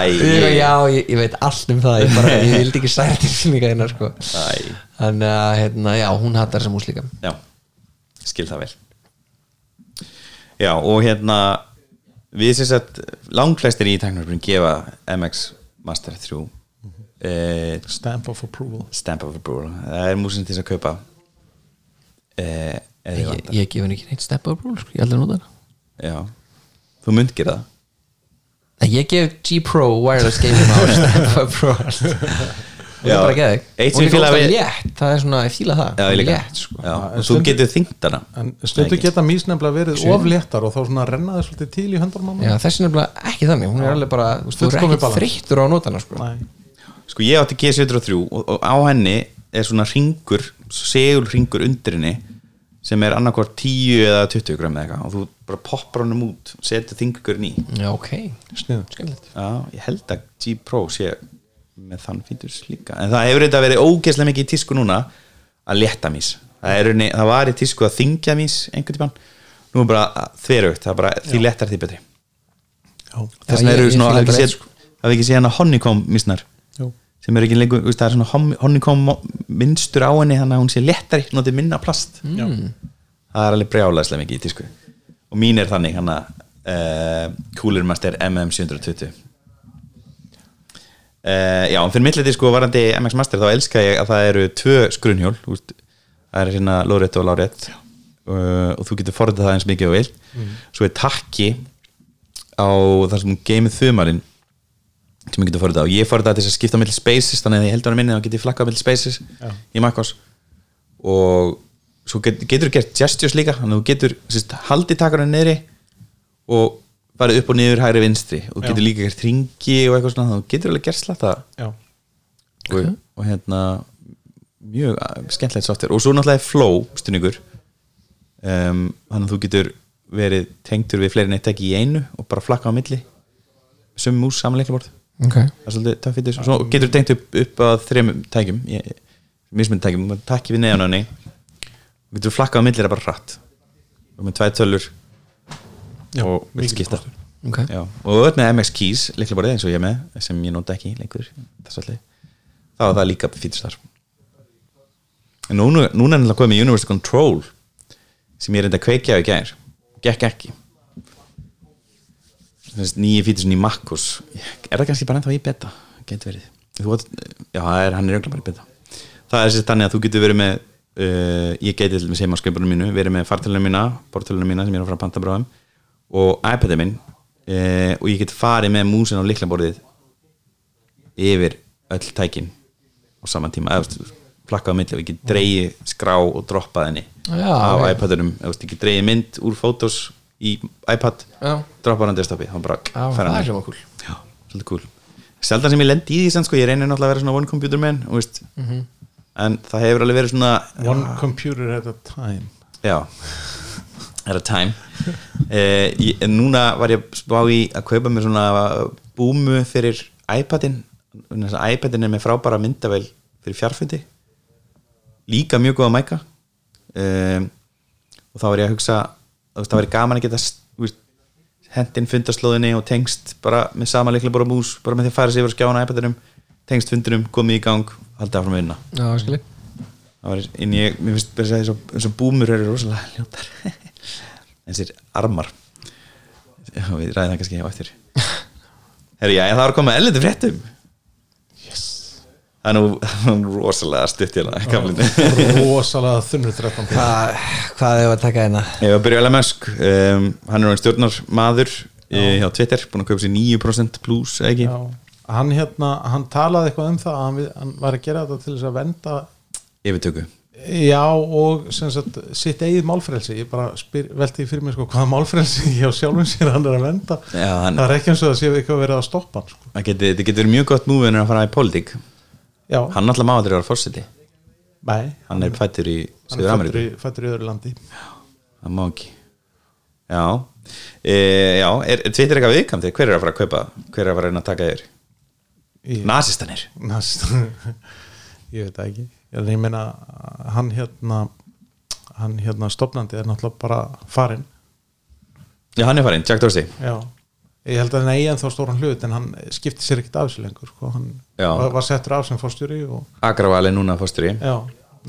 Ég, Æ, já, ég, ég veit allt um það ég, bara, ég (laughs) vildi ekki særa tilfinninga hérna sko. þannig að hérna, já, hún hattar þessa mús líka. Já. Skil það vel. Já og hérna við sem sagt langflestir í teknarbrun gefa MX Master 3 eh, stamp of approval. Stamp of Approval. Það er músin til þess að kaupa eh, ég, vantar. ég gef henni ekki neitt step up rule sko. ég aldrei nota hana. Já, þú mynd gera það. Ég gef G Pro wireless gaming mouse (laughs) step up rule. Hún Já, er bara geðið eitt sem hún ég er fíla góðst við- létt það er svona, ég fíla það. Já, ég líka. Létt, sko. Já, og þú getur þyngt hana. En stundu geta mís nefnilega verið ofléttar og þá svona renna þið svolítið til í höndar mann Já, þessi nefnilega ekki þannig. Hún er alveg bara, þú veist, þú er ekki þreyttur á nótana sko. Nei, Sko ég átti G73 og, og á henni er svona ringur segul ringur undir henni sem er annarkvort 10 eða 20 gram eða eitthvað. Og þú bara poppar honum út setur þingurinn í. Já, ok, sniðum skemmtilegt. Já, ég held að G Pro sé með þann fítus líka. En það hefur þetta verið ógeðslega mikið í tísku núna að létta mís það, rauninni- það var í tísku að þingja mís einhvern tímann, nú er bara þverjugt það er bara því léttar því betri. Þess vegna eru ég svona eitt, ekki séð- það ekki séð hana honeycomb mísnar. Sem er ekki lengur, það er svona hon- honeycomb minnstur á henni þannig að hún sé léttari notið minna plast. Já. það er alveg brjálæðslega mikið í tísku. Og mín er þannig hann að uh, Cooler Master MM720 uh, já, en fyrir milliti sko varandi MX Master þá elska ég að það eru tvö skrunhjól það er hérna lóðrétt og lárétt uh, og þú getur forðið það eins mikið og vilt. Svo er takki á það sem geymið þumarinn sem ég getur forðið á. Ég forðið það til þess að skipta á milli spaces þannig að ég heldur hann minni þá get ég flakkað á milli spaces Já. í Makkos og svo get, getur þú gert gestures líka þannig að þú getur sérst, haldið takarinn niðri og farið upp og niður hægri vinstri. Og þú Já. getur líka gert ringi og eitthvað svona þannig að þú getur alveg gert slatta Já, og, og hérna mjög skemmtilegt software. Og svo náttúrulega er flow stunningur um, þannig að þú getur verið tengtur við fleiri neitt ekki í einu og bara flakka á milli. Sem mús samanleikla Ok, það er svolítið töff fyrir svo getur þú tengt upp, upp að þrejum tækjum. Mismynd tækjum, takki við neðan á henni. Og getur flakkað á milli er bara hratt. Og með tvæð tölur. Já, og mikill skipta. kostur. ok. Já, og ert með MX Keys líklega bara eins og ég með sem ég nota ekki lengur. Það er það líka fýtist þar. En núna, er náttúrulega komið með Universal Control sem ég reyndi að kveikja á í gær. Gekk ekki nýju fýtisinn í Makkos er það kannski bara ennþá í beta? Getur verið. Átt- já, er, hann er örugglega bara í beta. Það er sér þannig að þú getur verið með uh, ég geti til með seima sköpunum mínu verið með fartölunum mína, bortölunum mína sem ég er að fara að panta bráðum og iPadið minn uh, og ég get farið með músin á liklaborðið yfir öll tækin á saman tíma. Eða á milli og ég get dreigið skrá og droppað henni Já, á ok. iPadunum, ég get dreigið mynd úr fótos í iPad Já. droppað hann desktopi, hann bara Já, fær það er hljóma kúl svolítið cool. Seldan sem ég lendi í því sem sko, ég reynir náttúrulega að vera svona one computer man veist, Mhm. en það hefur alveg verið svona One computer at a time. Já at a time. (laughs) Eh, ég, núna var ég spá í að kaupa mér svona búmu fyrir iPadin. Að iPadin er með frábæra myndavel fyrir fjarfundi. Líka mjög góða mæka. Um, og þá var ég að hugsa það væri gaman að geta þú veist, hendin fundaslóðinni og tengst bara með sama leiklega bara mús bara með því að færa sig yfir skjána iPadinum tengst fundinum, komið í gang haldið áfram að vinna. Já, skilji það var inn ég, mér finnst bara að segja eins og búmur eru rosalega ljótar. (laughs) Þessir armar. Já, við ræðum það kannski á eftir. (laughs) Herri, já, það var að koma elliti fréttum. Það er nú, (laughs) það rosalega stutt hérna rosalega þunnur 13 Hva, Hvað hefur að taka hérna? ég var að byrja að Musk. Um, hann er hann stjórnar maður hjá Twitter, búin að kaupa sér 9% plus, eða ekki? Já, hann hérna, hann talaði eitthvað um það að hann, hann var að gera þetta til þess að venda yfirtöku. Já og sem sagt sitt eigið málfrelsi, ég bara spyr, velti fyrir mig sko hvaða málfrelsi hjá sjálfum sér hann er að venda, Já, hann- það er ekki eins og það sé eitthvað verið að stoppa sko. það getur, þetta getur mjög gott en að fara í pólitík já, hann alltaf má aldrei vera fórseti nei, hann er fættur í hann Söður er Ameríku fættur í, fættur í öðru landi. Það má ekki. Já, e, já er, er Twitter eitthvað viðkvæmt hver er að fara að kaupa? Hver er að fara að að taka þér? Í, nasistanir Næst, ég veit ekki. Ég meina hann hérna hann hérna stopnandi er náttúrulega bara farinn. Já hann er farin, Jack Dorsey. Já, ég held að hann eigi en þá stóran hlut en hann skipti sér ekkert af sér lengur sko. hann Já. var, settur af sem fórstjóri og, Agraval er núna já,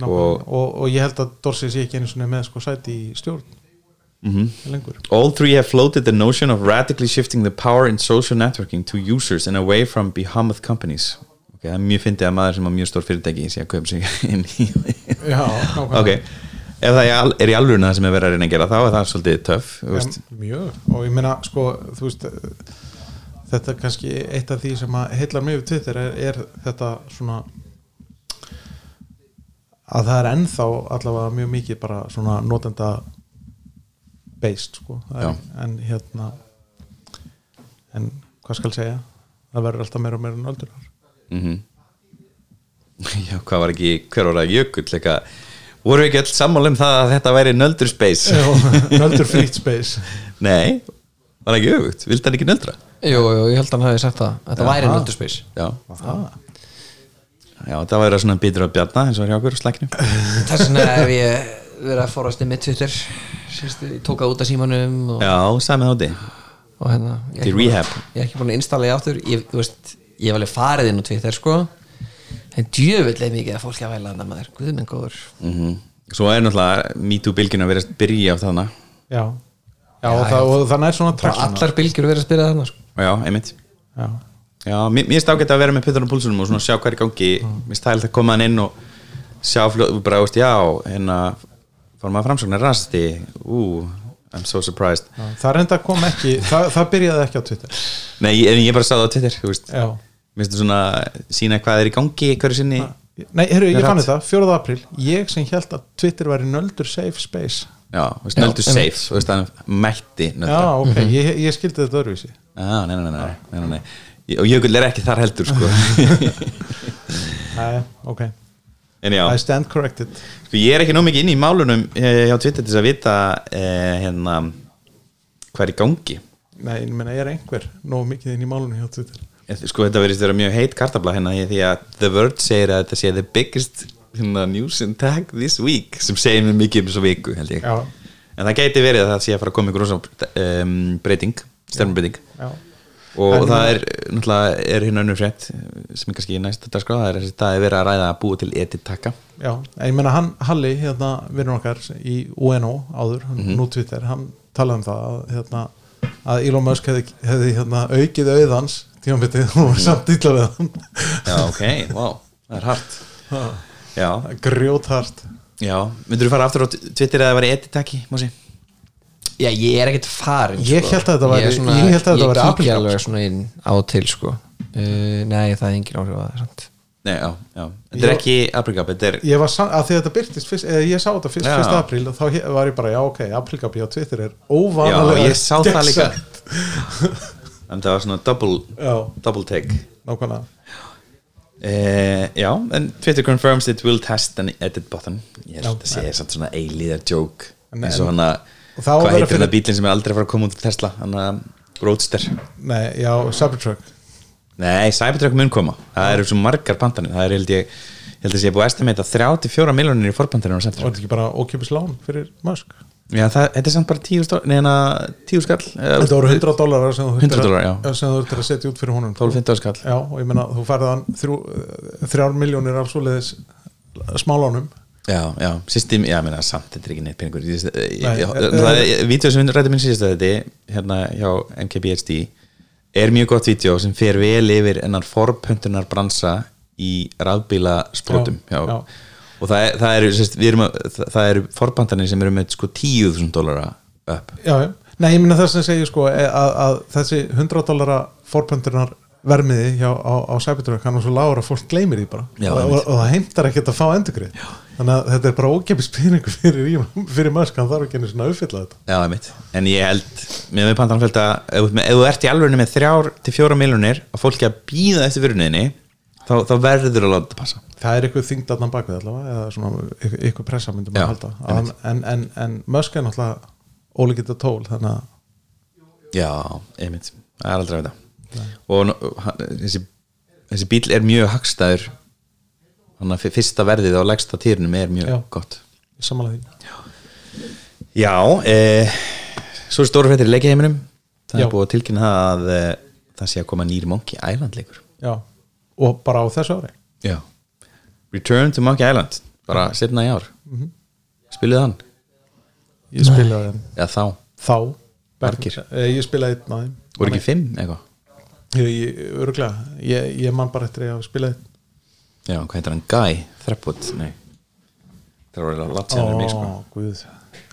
og, og, og ég held að Dorsey sé ekki einu með sko sæti í stjórn Mhm. lengur All three have floated the notion of radically shifting the power in social networking to users and away from behemoth companies ok, það er mjög fyndið að maður sem á mjög stór fyrirtæki sé að kaupa sig inn í (laughs) ok ef það er í alvöruna það sem er verið að reyna að gera þá er það svolítið veist. Ja, mjög, og ég meina sko, veist þetta er kannski eitt af því sem að heillar mjög við Twitter er, er þetta svona að það er ennþá allavega mjög mikið bara svona notenda based sko. Er, en hérna en hvað skal segja? Það verður alltaf meira og meira nöldurar Mhm. (laughs) Já, hvað var ekki, hver var það? Jökull eitthvað, voru ekki öll sammála um það að þetta væri nöldur space? (laughs) Nöldur frýtt space. Nei, var það ekki öfugt, vildi hann ekki nöldra? Jú, jú, ég held að hann hafi sagt það Þetta væri nöldur space. Já, já. Það væri svona býtur á bjarna eins og var hjá okkur á slæknu (laughs) Þess vegna hef ég verið að fórast með Twitter Sérstu, ég tók það út af símanum og, Já, samið átti og hérna ég er Til ekki búin- rehab. Ég er ekki búin að installa ég áttur ég, þú veist, ég hef alveg farið inn á Twitter sko En djöfull er mikið að fólk að væla þarna maður. Guð minn góður. Mm Svo er náttúrulega MeToo-bylginu að vera að byrja á þarna. Já, já, og, það, og það nær svona traction allar bylgjur verið að spyrja þarna sko. Já, einmitt. Já, Já, mér finnst ágætt að vera með puttur á púlsunum og svona sjá hvað er í gangi. Mér finnst það að koma hann inn og sjá fljóð, bara, veist, já, hérna fórum að framsóknar rasti. Ú, I'm so surprised. Já, það reynda kom ekki það, það byrjaði ekki á Twitter. Nei, en ég bara það á Twitter, þú veist. Já Mér finnst það svona sína hvað er í gangi hverju sinni? Nei, heyrðu, ég Rætt. fann þetta, 4. apríl. Ég sem held að Twitter væri nöldur safe space. Já, þú veist, nöldur Já, safe, þú veist, hann mætti Já, nöldra ok, ég, ég skildi þetta öðruvísi. Já, nei, nei, nei, nei, nei, nei, nei. Ég- Og Jökull er ekki þar heldur, sko. (laughs) Nei, ok, En já, I stand corrected. Sko, ég er ekki nóg mikið inn í málunum eh, hjá Twitter til þess að vita eh, hérna hvað er í gangi. Nei, ég meina, er einhver nóg mikið inn í málunni hjá Twitter Sko þetta verðist vera mjög heit kartabla hérna því að The Verge segir að þetta sé the biggest hérna, news and tag this week sem segir mér mikið um þessu viku held ég. Já, en það gæti verið að það sé að fara að koma ykkur um, breyting, stefnumbreyting já, og En- það er náttúrulega er hérna önnur frétt sem er kannski næsta dagskrá það er þessi það er verið að ræða að búa til editaka já En ég meina, hann, Halli, hérna, vinnur okkar í UNO áður, hann, nú Twitter hann talaði um það að, hérna, að Elon Musk hefði, hefði hérna, aukið auðans tímanbyttið og var samt illa við hann Já, ok, wow, það er hart Já, Grjóthart já, myndur þú fara aftur á Twitter að það væri editaki, Mósi? Já, ég er ekkert farin Ég sko. hélt að þetta væri- Ég er svona- ég hélt að þetta væri Ég kíkja alveg svona inn á til sko uh, Nei, það er engin áhrif að það sant? Nei, já, já, þetta er Já. ekki Apricap, þetta er Ég var sann, að því að þetta byrtist fyrst, eða ég sá þetta fyrst Já. 1. apríl og þá he- var ég bara, já ok, aprílgabi á Twitter er Já, óvanalega ég sá það líka gegnsætt. (laughs) En það var svona double, double take. Nákvæmlega. Eh, Já, en Twitter confirms it will test an edit button. Ég held að það sé svona eilíðar joke. En- eins og hana það Hvað heitir fyrir- það bílinn sem er aldrei fara að koma út til Tesla? Hann að Roadster. Nei, já, Cybertruck. Nei, Cybertruck mun koma. Það eru svo margar pantanir Það er held ég Ég held að sé búið að estimata 34 miljonir í forpantanir á og þetta ekki bara ókipis lán fyrir Musk Já, það, þetta er samt bara 10 stó- Nei, hana 10 skall eh, Þetta voru 100 dólarar sem þú 100 dólarar, já. sem þú þurftir að setja út fyrir honum. 12-15 skall. Já, og ég meina, þú eh, þrjár miljónir af svoleiðis smálánum. Já, já, system, já, meina, samt, þetta er ekki neitt peningur. Eh, Það er, vídeo sem rættum minn síðast að þetta hérna hjá MKBHD er mjög gott vídeo sem fer vel yfir ennar forpöntunar bransa í rafbíla sprótum Já, já. Og það, er- það eru sérst, erum að, það, eru forpantanir sem eru með sko 10.000 dólara upp. Já, já, nei, ég meina það sem segir sko eh, að, að þessi 100 dólara forpöntunar vermiði hjá, á, á Cybertruck hann er svo lágur að fólk gleymir því bara. Já, og, og, og það heimtar ekkert að fá endurgrið þannig að þetta er bara ókipis peningur fyrir, fyrir Musk, hann þarf ekki einu svona að uppfylla þetta. Já, einmitt. en ég held með með pantanfjöld að ef, þú ert í alvegni með þrjár til fjóra miljonir að fólki að býða eftir fyrirniðinni þá, þá verður að þetta passa. Það er eitthvað þyngd að hann bakvið allavega eða svona eitthvað, pressa myndum Já, að halda. að, en, en, en Musk er náttúrulega ólíkitt tól þannig að Já, einmitt, það er aldrei að vita. Og hann- þessi, þessi bíl er mjög hagstæður. Þannig að fyrsta verðið á legsta týrnum er mjög Já. gott. Samanlega því. Já, eh, svo er stóra fréttir í leikiheiminum það Já. er búið að tilkynna það að eh, það sé að koma nýr Monkey Island leikur. Já, og bara á þessu ári Já Return to Monkey Island, bara setna í ár Mhm. Spiluðu hann? ég spilaði þeim Já, þá, þá Margir. Eh, ég spilaði einn þeim voru ekki fimm eitthvað ég, ég, ég, ég man bara eftir að einn. Já, hvað heitir hann? Guy Threepwood? Nei það var alveg látt sér mig sko Ó, guð.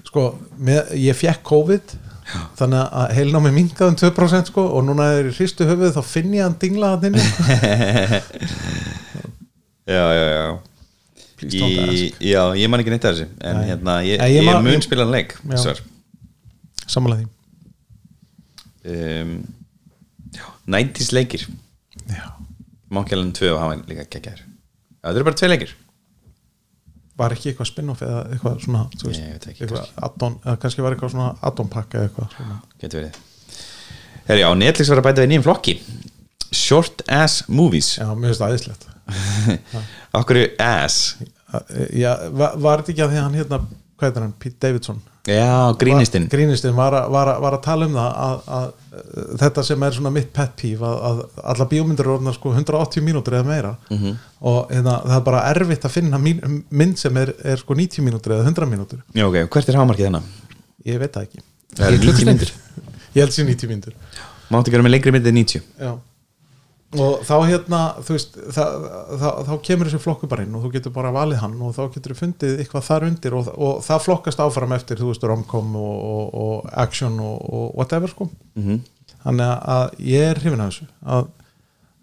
sko með, ég fekk COVID þannig að heilnámi mingaði um 2% sko, og núna er í hristu höfuð þá finn ég hann dingla hann (laughs) já, já, já. Í, já, ég man ekki neitt af þessu en Nei. hérna, ég, Nei, ég, ég man- mun spila hann leik samanlega um, já, 90s leikir. Því já. Monkeyland 2 og hann líka geggjær já, það eru bara tvei leikir var ekki eitthvað spin-off eða eitthvað svona veist, veit ekki, eitthvað add-on, eða kannski var eitthvað svona add-on pakka eða eitthvað svona. getur verið. Herri, já, Netflix var að bæta við nýjum flokki. Short Ass Movies. Já, mér finnst það aðeinslegt Okkur (laughs) er ass? Já, var, þetta ekki að því að hann hérna hvað heitir hann, Pete Davidson Já, grínistinn. Var, grínistinn var, var, var að tala um það að, að, að þetta sem er svona mitt pet peeve að, að alla bíómyndir eru orðnar sko 180 mínútur eða meira. Mhm. og hérna, það er bara erfitt að finna mín, mynd sem er, er sko 90 mínútur eða 100 mínútur. Já, ok, hvert er hámarkið þennan? ég veit það ekki. Það 90 myndir ég held sér 90 mínútur. (laughs) Máttu gera með lengri myndir en 90 Já. Og þá hérna þú veist, það, það, þá kemur þessi flokku bara inn og þú getur bara valið hann og þá getur þú fundið eitthvað þar undir og, og það flokkast áfram eftir, þú veist, romcom og, og, og action og, og whatever sko Mhm. þannig að ég er hrifin af þessu að,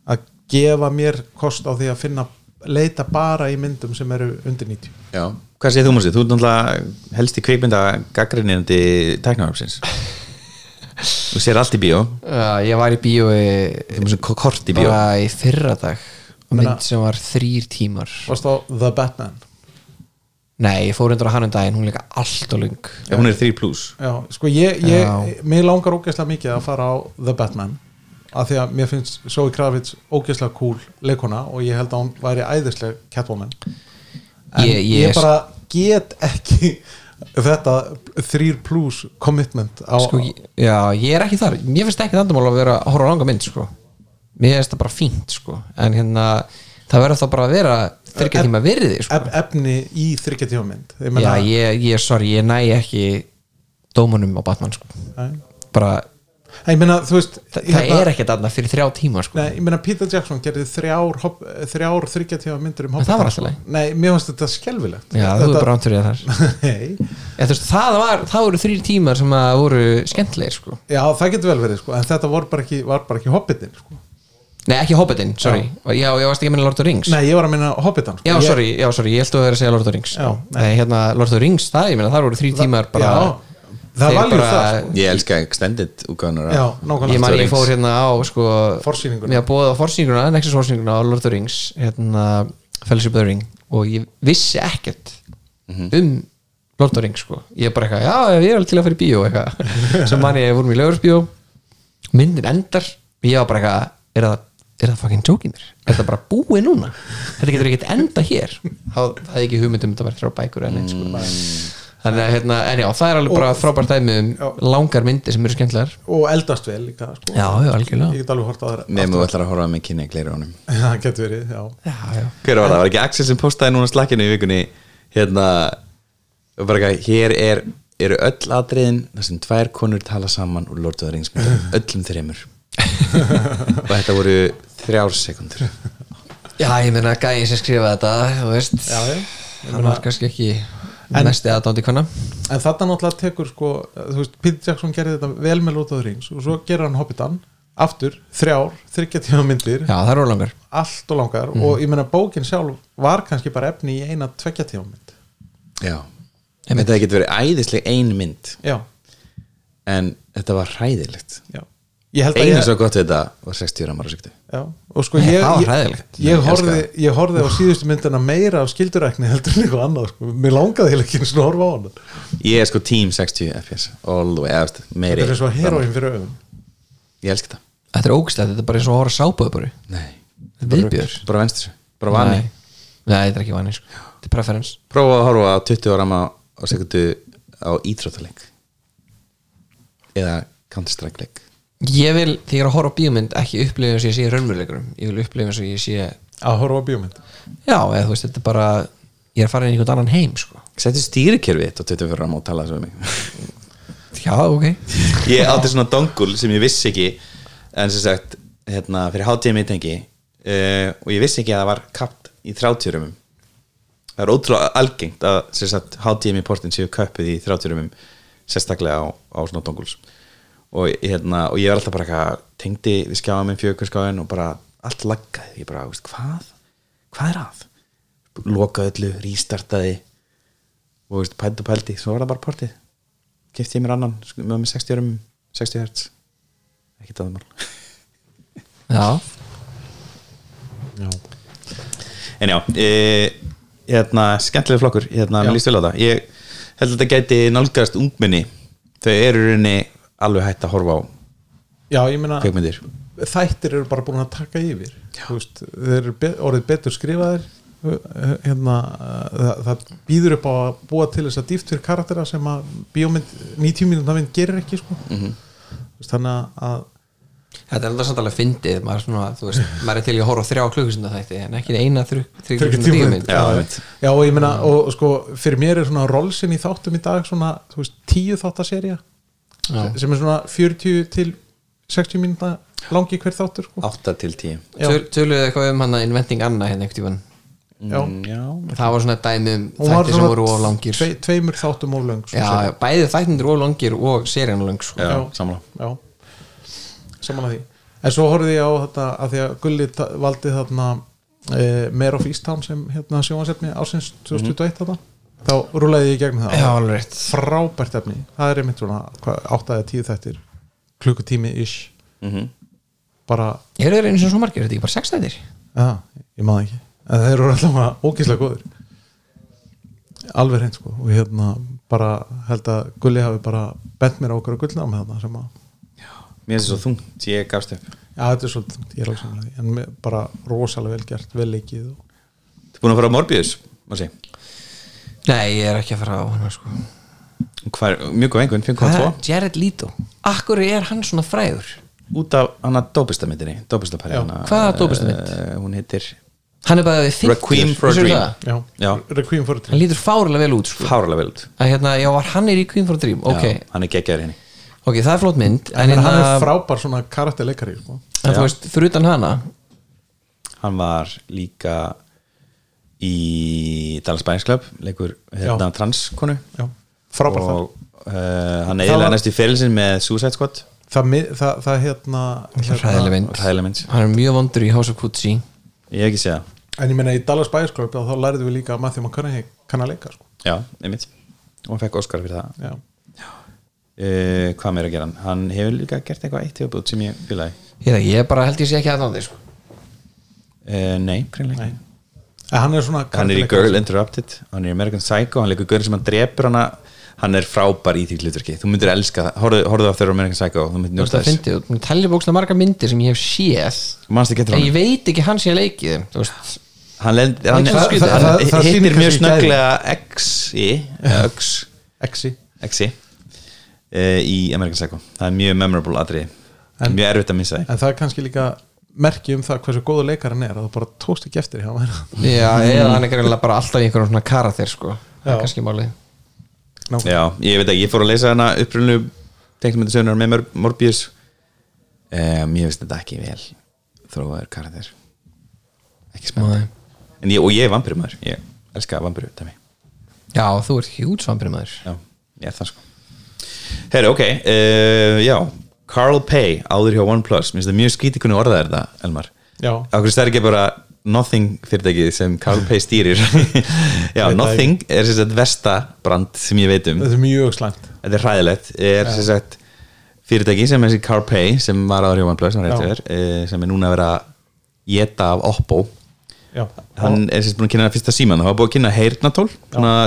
að gefa mér kost á því að finna leita bara í myndum sem eru undir 90 Já Hvað segir þú músið? Þú er náttúrulega helst í kveikmynda gaggrinniðandi tæknarhafsins (laughs) Þú sér allt í bíó. Já, ég var í Þú músið kort í bíó. Bara í fyrra dag mynd sem var þrýr tímar. Varst þá The Batman? Nei, ég fór undir á hann um daginn, hún líka allt og lung Já, Hún er 3 plus Já, sko ég, ég mér langar ógeðslega mikið að fara á The Batman af því að mér finnst Zoe Kravitz ógeðslega cool leikona og ég held að hún væri æðisleg Catwoman. En Ég- ég, ég- bara get ekki þetta 3 plus commitment á, sko, Já, ég er ekki þar Mér finnst ekki þandamál að vera að horfa á langa mynd sko. Mér finnst það bara fínt sko. En hérna, það verður þá bara að vera þryggja tíma virði sko. ef, efni í þryggjartífamynd Já, ég, ég, sorry, ég næ ekki dómunum á Batman sko. bara, ég meina, veist það, það er ekki þarna fyrir þrjá tíma sko. Nei, ég meina Peter Jackson gerði þrjár, þrjár þryggjartífa myndir um En það var alltaf leið. Nei, mér finnst þetta skelfilegt Já, þú er bara ántur í það (laughs) þar þú veist, það, var, það voru þrýr tímar sem að voru skemmtlegir sko. já, það getur vel verið sko, en þetta var bara ekki, var bara ekki Hobbitin sko. Nei, ekki Hobbitin, sorry Já, ég varst ekki að minna Lord of the Rings Nei, ég var að minna Hobbitan sko. Já, sorry, já, sorry, ég held að vera að segja Lord of the Rings Já, nei. Nei, hérna, Lord of the Rings, það, ég meina, það voru þrý tímar bara Já, það var bara- það sko. Ég elska extended nákvæmlega. Ég man ég fór hérna á sko. Mér bóði á forsýninguna, Nexus forsýninguna á Lord of the Rings hérna, Fellowship of the Ring. Og ég vissi ekkert um Lord of the Rings sko. Ég er bara eitthvað, já, ég er alveg til að fara í bíó eitthvað. (laughs) Svo man ég, vorum í lögursbíó myndin endar og ég var bara eitthvað, er það er það fucking joking mér, er það bara búið núna? Þetta getur ekkert enda hér. Þá það er ekki hugmyndum þetta var þrjá bækur en einn sko þannig að hérna, en já, það er alveg bara frábært dæmi um langar myndir sem eru skemmtlegar og eldast vel líka sko. já, já, algjörlega. Ég get alveg hort á það Nefnum þú ætlar að horfa með kynni gleiri honum. (laughs) Það getur verið, já. Já, já. Hver var það? Var ekki Axel sem postaði núna slakkinu í vikunni? Hérna og bara ekki, hér er, eru öll atriðin þar sem tvær konur tala saman úr Lord of the Rings myndum, (laughs) öllum þreymur og þetta voru þrjár sekundur já, ég meina gæði sem skrifa þetta þú veist, Já, já. hann var kannski ekki mesti aðdándi hvenna En þetta náttúrulega tekur sko Þú veist, Peter Jackson gerði þetta vel með Lord of the Rings og svo gerir hann Hobbitan aftur, þrjár, þryggja tíma myndir. Já, það eru langar. Allt og langar og ég meina bókin sjálf var kannski bara efni í eina tveggja tíma mynd. Já, þetta getur verið æðisleg ein mynd. Já, en þetta var hræðilegt. Já einu ég, svo gott við þetta var 60 ára síktu já, og sko ég, var ég, ég, Ég horfði, ég horfði á síðustu myndina meira af skildurækni (laughs) heldur en eitthvað annað sko. mér langaði heila ekki sinni að horfa á hann Ég er sko team 60 fps all the way, eðast, meiri þetta er svo heroin fyrir auðum Ég elska það. Þetta er ógæslega, þetta er bara eins og að horfa sápaðu bara. Nei, viðbjör bara venstur bara vani. Nei. Nei, þetta er ekki vani sko. þetta er preference. Prófa að horfa á 20 ára á, á sekundu á íþróttaleik. Eða Counter-Strike leik ég vil, þegar ég er að horfa á bíómynd ekki upplifa eins og ég sé raunveruleikurum ég vil upplifa eins og ég sé að horfa á bíómynd? Já, eða þú veist, þetta er bara ég er að fara inn í einhvern annan heim sko. Settu stýrikerfið á 24 ára og talaði svo um mig. (laughs) Já, ok. (laughs) Ég átti svona dongul sem ég vissi ekki en sem sagt, hérna, fyrir hátíðum í tengi uh, og ég vissi ekki að það var kapt í 30 rumum það er ótrúlega algengt að sem sagt, HDMI portin séu köpið í 30 rumum sérstaklega á, á svona donguls og, hérna, og ég var alltaf bara eitthvað tengdi við skjáðum minn fjökurskáðin og bara allt laggaði, ég bara, veist, hvað? Hvað er að? lokaði öllu, rístartaði og veist, pældi og pældi, svo var það bara portið kefti ég mér annan, sko, með með 60 rum 60 hertz. Ekki það (laughs) já, Já. En já, e, hérna, skemmtilega flokkur, hérna, mér líst vel á það. Ég held að þetta gæti nálgast ungmenni. Þau eru rauninni alveg hætt að horfa á Já, ég meina kveikmyndir þættir eru bara búin að taka yfir veist, þeir eru be orðið betur skrifaðir hérna, það, það býður upp á að búa til þess að dýft fyrir karaktera sem að bíómynd 90 mínúta mynd gerir ekki sko. Mhm. Þú veist, þannig að þetta er alltaf samt alveg fyndið maður, er svona, veist, maður er til í að horfa þrjá klukkustunda þætti en ekki eina þrjú klukkustunda bíómynd Já. Já, og ég meina, og sko fyrir mér er svona rolsin í þáttum í dag svona, veist, tíu þáttaserja Já. sem er svona 40 til 60 mínúta langi hver þáttur sko. 8 til 10 Já. Töl- töluðu eitthvað um hann að Inventing Anna hérna einhvern tímann Já, Mm, Já, það var svona dæmi um Hún var þætti sem voru of langir tvei, tveimur þáttum of já, já, bæði þættindir of langir og serían lang sko. já, Já. samla já. saman að því en svo horfði ég á þetta að því að Gulli valdi þarna e, Mare of Easttown sem hérna sjónvarsefni ásins 2021 þarna þá rúlaði ég í gegnum það. Já, frábært efni, það er einmitt svona 8 eða 10 þættir. Klukkutími ish Mhm. bara, eru þeir einu sem svo margir, er þetta ekki bara sex þættir? Já, ég maður ekki. En þeir eru alltaf ógíslega góður alveg reynd sko. Og hérna bara held að Gulli hafi bara bent mér á okkur að gullna með þarna sem að Mér finnst það svo þungt, ég gafst upp. Já, þetta er svolítið, þungt, ég er alveg samanlega en bara rosalega vel gert, vel leikið og... Þú búin að fara á Morbius, má sé nei, ég er ekki að fara á hann sko. Hvað er, mjög góð einhvern, 5.2 Hvað er Jared Leto akkur er hann svona fræður Út af hana dópistamyndinni Dópistapæri Já. hana Hvaða dópistamynd? uh, Hún heitir hann er bara við 50 Requiem for a Dream. Já, Já. Requiem for a hann Dream lítur fárulega vel út sko. Fáralega vel út að hérna, já, var hann er í Queen for a Dream ok, Já, Hann er geggjaður henni ok, það er flott mynd En en, hann er hérna, frábær svona karakterleikari sko. en þú veist, fyrir utan hana Hann var líka í Dallas Buyers Club leikur hérna Já. transkonu Já, frábær það og uh, hann er eiginlega næst í ferilsin með Suicide Squad Það, það, það hérna, mynd. hann er mjög vondur í House of Gucci Ég hef ekki séð það En ég meina í Dallas Buyers Club þá lærið við líka að Matthew McConaughey kann að leika sko. Já, einmitt og hann fekk Oscar fyrir það Já, uh, Hvað meira að gera hann? Hann hefur líka gert eitthvað eitt hefubútt sem ég fylgði ég, ég bara held ég sé ekki að náði sko. uh, Nei, greinlega Nei. Hann er Hann er í. Girl Interrupted Hann er í American Psycho, hann leikur gaur sem hann drepur hana. Hann er frábær í því hlutverki Þú myndir elska það, horfðu, á þeirra American Psycho Þú myndir njóta það þess. þú tellir bókslega marga myndir sem ég hef séð. En ég veit ekki hann sem ég leikið Hann, lend, hann, Það- hann, það- hann það- það sýnir hittir mjög snögglega X-i X-i. Uh, í American Psycho. Það er mjög memorable atrið En- Mjög erfitt að missa því En það er kannski líka merki um það hversu góða leikar hann er að það bara tókst ekki eftir hjá mér já, eða hann er greinilega bara alltaf í einhverjum svona karakter sko, það er kannski málið. Nákvæmlega. Já, ég veit ekki, ég fór að lesa hana upprunnu teiknumöndasögnar með Mor- Morbius. Um, Ég veist þetta ekki vel þróaður karakter ekki spennandi. Nei. en ég, og ég er vampirumæður, ég elska vampiru já, þú ert hjútsvampir maður já, ég er það sko. Herri, ok, uh, já Carl Pay, áður hjá OnePlus. Mér finnst það mjög skítið kunni orðað er þetta, Elmar. Já, Ákveð stær ekki bara Nothing fyrirtækið sem Carl Pay stýrir? (laughs) Já, það Nothing er sem sagt versta brand sem ég veit um. Þetta er mjög slæmt. Þetta er hræðilegt. Er sagt fyrirtæki sem er þessi CarPay sem var áður hjá OnePlus er, sem er núna að vera geta af Oppo. Já, hann er sagt búin að kynna fyrsta síman það var búin að kynna heyrnatól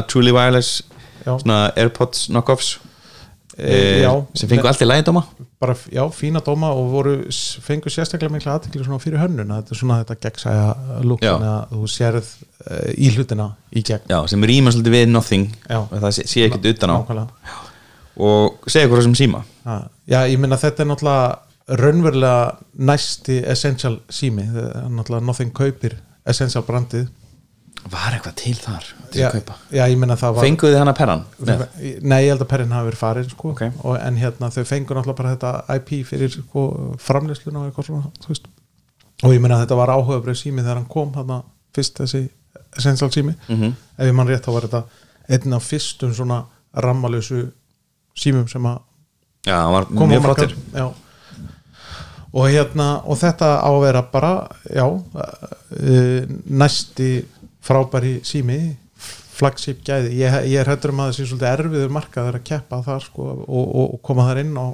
truly wireless Airpods knockoffs Já. sem fengu allt í lagi dóma bara, já, fína dóma og voru fengur sérstaklega mikla aðtekli svona fyrir hönnuna þetta er svona þetta gegnsæja lúk Já. þannig að þú sérð uh, í hlutina í gegn já, sem rýma svolítið við Nothing Já. það sé, sé ekkert utan á Nákvæmlega. og segja hvað sem síma Ha, Já, ég minna þetta er náttúrulega raunverulega næsti essential sími, náttúrulega nothing kaupir essential brandið var eitthvað til þar til já, að kaupa já, ég minna það var fenguðu þið hana perran? Nei, ég held að perrin hafi verið farin sko. Ok. og, en hérna þau fengur náttúrulega bara þetta IP fyrir sko, framleysluna og eitthvað svona og ég meina að þetta var áhugabrið sími þegar hann kom þarna fyrst þessi Essential sími -hmm. ef ég mann rétt þá var þetta einn af fyrstum svona rammalösu símum sem að Já, hann var koma mjög á já. og hérna og þetta á að vera bara já, uh, næsti frábæri sími flagship gæði, ég, ég er hættur um að það sé svolítið erfiður markaður að keppa þar sko, og, og, koma þar inn á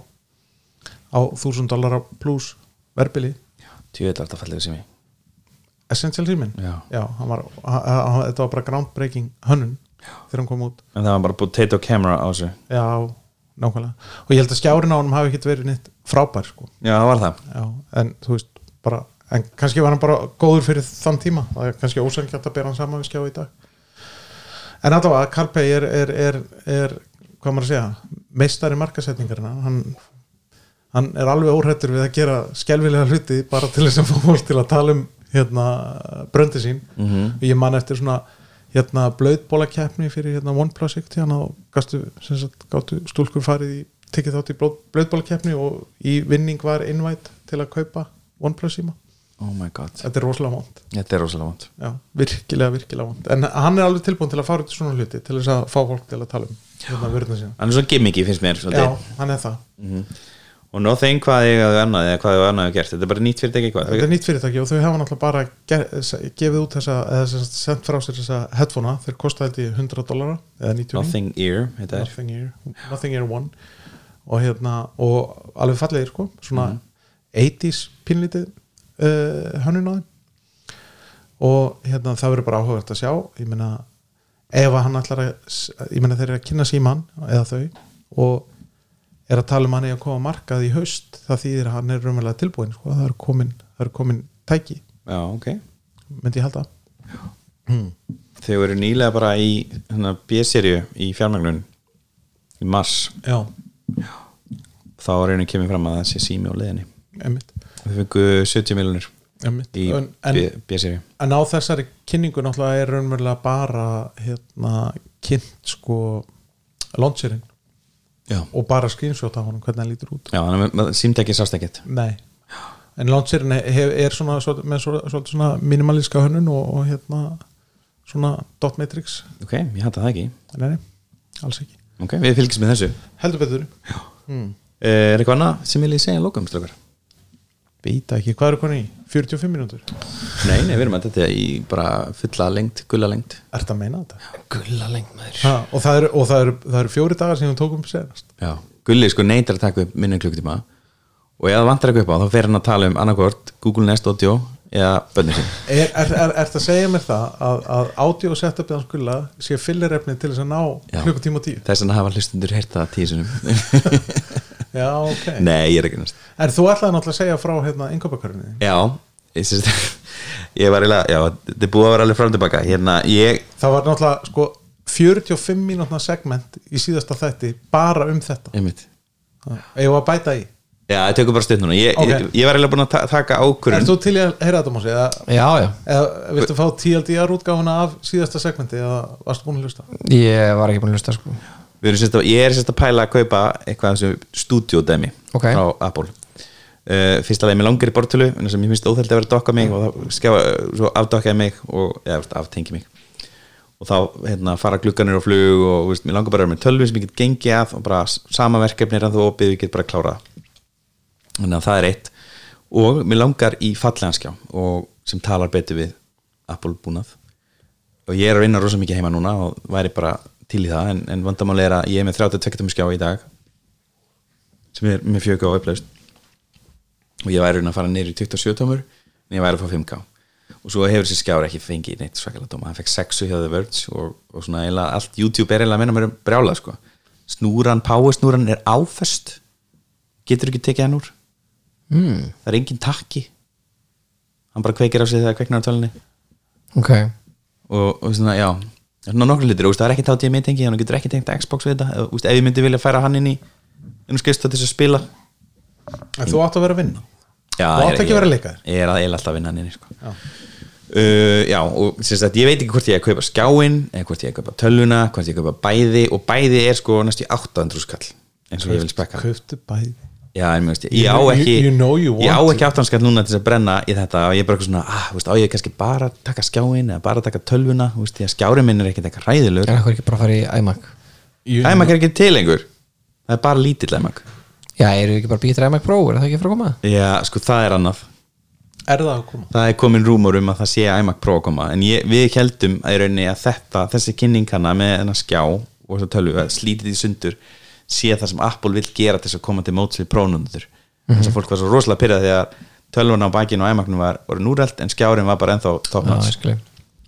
þúsund dollara pluss verbili, Tjóðið alltaf fallið sem ég essential símin Já. hann var, þetta var bara groundbreaking hönnun þegar hann kom út. En það var bara potato camera á þessu. Já, nákvæmlega. Og ég held að skjárin á hann hafi ekkert verið neitt frábær sko. Já, það var það. Já, en þú veist bara, en kannski var hann bara góður fyrir þann tíma. Það er kannski ósangjönd að bera hann saman við skjá í dag. En allavega Carpey er, er, er, er hvað maður að segja, meistari markasetningarina hann, hann er alveg óhrættur við að gera skelvilega hluti bara til þess að fá fólk til að tala um hérna bröndi sín. Mhm. og ég man eftir svona hérna blöðbólakeppni fyrir hérna OnePlus hann og gastu, sagt, gáttu stúlkur farið í tekið þátt í blöðbólakeppni og í vinning var invite til að kaupa OnePlus síma Oh my god. Þetta er rosalega vond Þetta er rosalega vant Já, virkilega, virkilega vond en hann er alveg tilbúin til að fara út í svona hluti til þess að fá fólk til að tala um hérna Hann er svo gimmicky finnst mér Já, svolítið. hann er það. Og nothing hvað ég hafði annað eða hvað ég hafði annað gert? Þetta er bara nýtt fyrirtæki hvað? Þetta er nýtt fyrirtæki og þau hafa náttúrulega bara gefið út þessa, eða sendt frá sér þessa headphonea, þeir kosta held í 100 dollara eða 99 Nothing ear Þetta Nothing Ear, Nothing Ear One. Og hérna, og alveg fallegir sko, svona 80s pínlítið uh, hönnun á þeim. Og hérna það verður bara áhugavert að sjá. Ég meina, ef að hann ætlar að ég meina þeir eru að kynna síman eða þau og er að tala um hann í að koma markað í haust það þýðir að hann er raunverulega tilbúin sko. það eru komin, eru komin tæki Já, ok. myndi ég halda. Þau eru nýlega bara í hérna, B-serju í fjármagnun í mars. Já, þá er einu kemur fram að það sé sími á leiðinni. Emmitt, Þau fengu 70 miljonir í en, en, en á þessari kynningu náttúrulega er raunverulega bara hérna, kynnt sko launcherinn. Já, og bara screenshot af honum hvernig hann lítur út. Já þannig að símtæki sást ekkert nei. En launcherinn er, er svona, með svona, svona, minimalíska hönnun og, og hérna svona dot matrix. Ok, ég hætti það ekki. Nei, alls ekki. Ok, við fylgjum með þessu. Heldur betur. Eh, Er eitthvað annað sem viljið segja lókum, Býta ekki, hvað eru koni í? 45 mínútur? Nei, nei, við erum að þetta í bara fulla lengt, gulla lengt Ertu að meina þetta? Gulla lengt maður. Ha, og það eru, og það eru, það eru fjóri dagar sem við tókum senast. Já, Gulli sko neytar að taka upp minni klukkutíma. Og ef það vantar eitthvað upp á þá fer hann að tala um annarkvort Google Nest Audio eða bönnir sín. Er, er, er, er það að segja mér það að, að audio setupið hans gulla sé fyllir til þess að ná klukkutíma og tíu? Þess vegna hafa hlustundur tíu sinum (laughs) Já, ok. Nei, ég er ekki næst. En þú ætlaði náttúrulega að segja frá hérna yngöpakarunni Já, ég syns (laughs) ég var eiginlega, já, þetta er búið að vera alveg fram og tilbaka hérna, ég, Það var náttúrulega sko 45 mínútna segment í síðasta þætti bara um þetta. Einmitt. Ég var að bæta í? Já, það tekur bara stutt núna. Ég, Ok. ég, ég var eiginlega búin að ta taka Er ákvörun þú til í að heyra þetta Mósi? Eða, Já, já, eða viltu fá TLDR útgáfuna af síðasta segmenti eða varstu búin að hlusta? ég var ekki búin að hlusta sko Við erum sérst að, ég er sérst að pæla að kaupa eitthvað af þessu stúdíódæmi Ok. frá Apple. Uh, Fyrsta leið með langar í bortölu en sem ég finnst óþælt að vera að dokka mig og þá afdokkaði mig og, eða veist, aftengi mig. Og þá hérna, fara glugganir og flug og veist, mér langar bara að vera með tölvi sem ég get gengið að og bara sama verkefni er að þú opið ég get bara klárað. Þannig að það er eitt. Og mér langar í falleganskjá og sem talar betur við Apple búnað og ég er að vinna rosa mikið heima núna og væri bara til í það en, en vandamáli er að ég er með 32 skjá í dag sem er með fjögur á upplaust og ég væri að fara í 27 tómur en ég væri að fá 5k og svo hefur þessi skjár ekki fengið neitt svakalega dóma. Hann fekk 6 hjá The Verge og, og svona eiginlega allt YouTube er eiginlega að menna mér um brjála sko. snúran, power snúran er áföst getur ekki tekið hann úr? Mm, það er engin takki. Hann bara kveikir á sig þegar kveiknar á tölunni. Ok, og, og svona, já svona nokkur úst, það er ekki tátíð með tengi hann getur ekki tengt Xbox við þetta ef ég myndi vilja færa hann inn í á skrifstof til þess að spila En þú átt að vera að vinna já, Þú átt ég ekki að vera leikaður. ég er að eiginlega alltaf að vinna hann inn sko. Já. uh, já, og sagt, ég veit ekki hvort ég er að kaupa skjáin eða hvort ég er að kaupa tölvuna hvort ég er að kaupa bæði og bæði er sko næstu 800 skall eins og ég vil spekka Kauftu bæði Já, en mér veist, ég á ekki you- you know you ég á ekki áttanskall núna til að brenna í þetta og ég er bara eitthvað svona, ah, veist, á ég kannski bara taka skjáin eða bara taka tölvuna? Þú veist, því að skjárin minn er ekkert eitthvað ræðilegur er eitthvað ekki bara að fara í iMac? You- iMac er ekki til lengur. Það er bara lítill iMac. Já, eru ekki bara býtur iMac Pro, er það ekki að fara að koma? Já, sko það er annað. Er það að koma? Það er komin rúmur um að það sé iMac Pro að koma en ég, við heldum að að þetta þessi kynning og að í sé það sem Apple vill gera til þess að koma til móts við prónundur. Þess að fólk var svo rosalega pyrrað því að tölvuna á bakinu á iMacnum var, var núrælt en skjárin var bara ennþá ég skilji.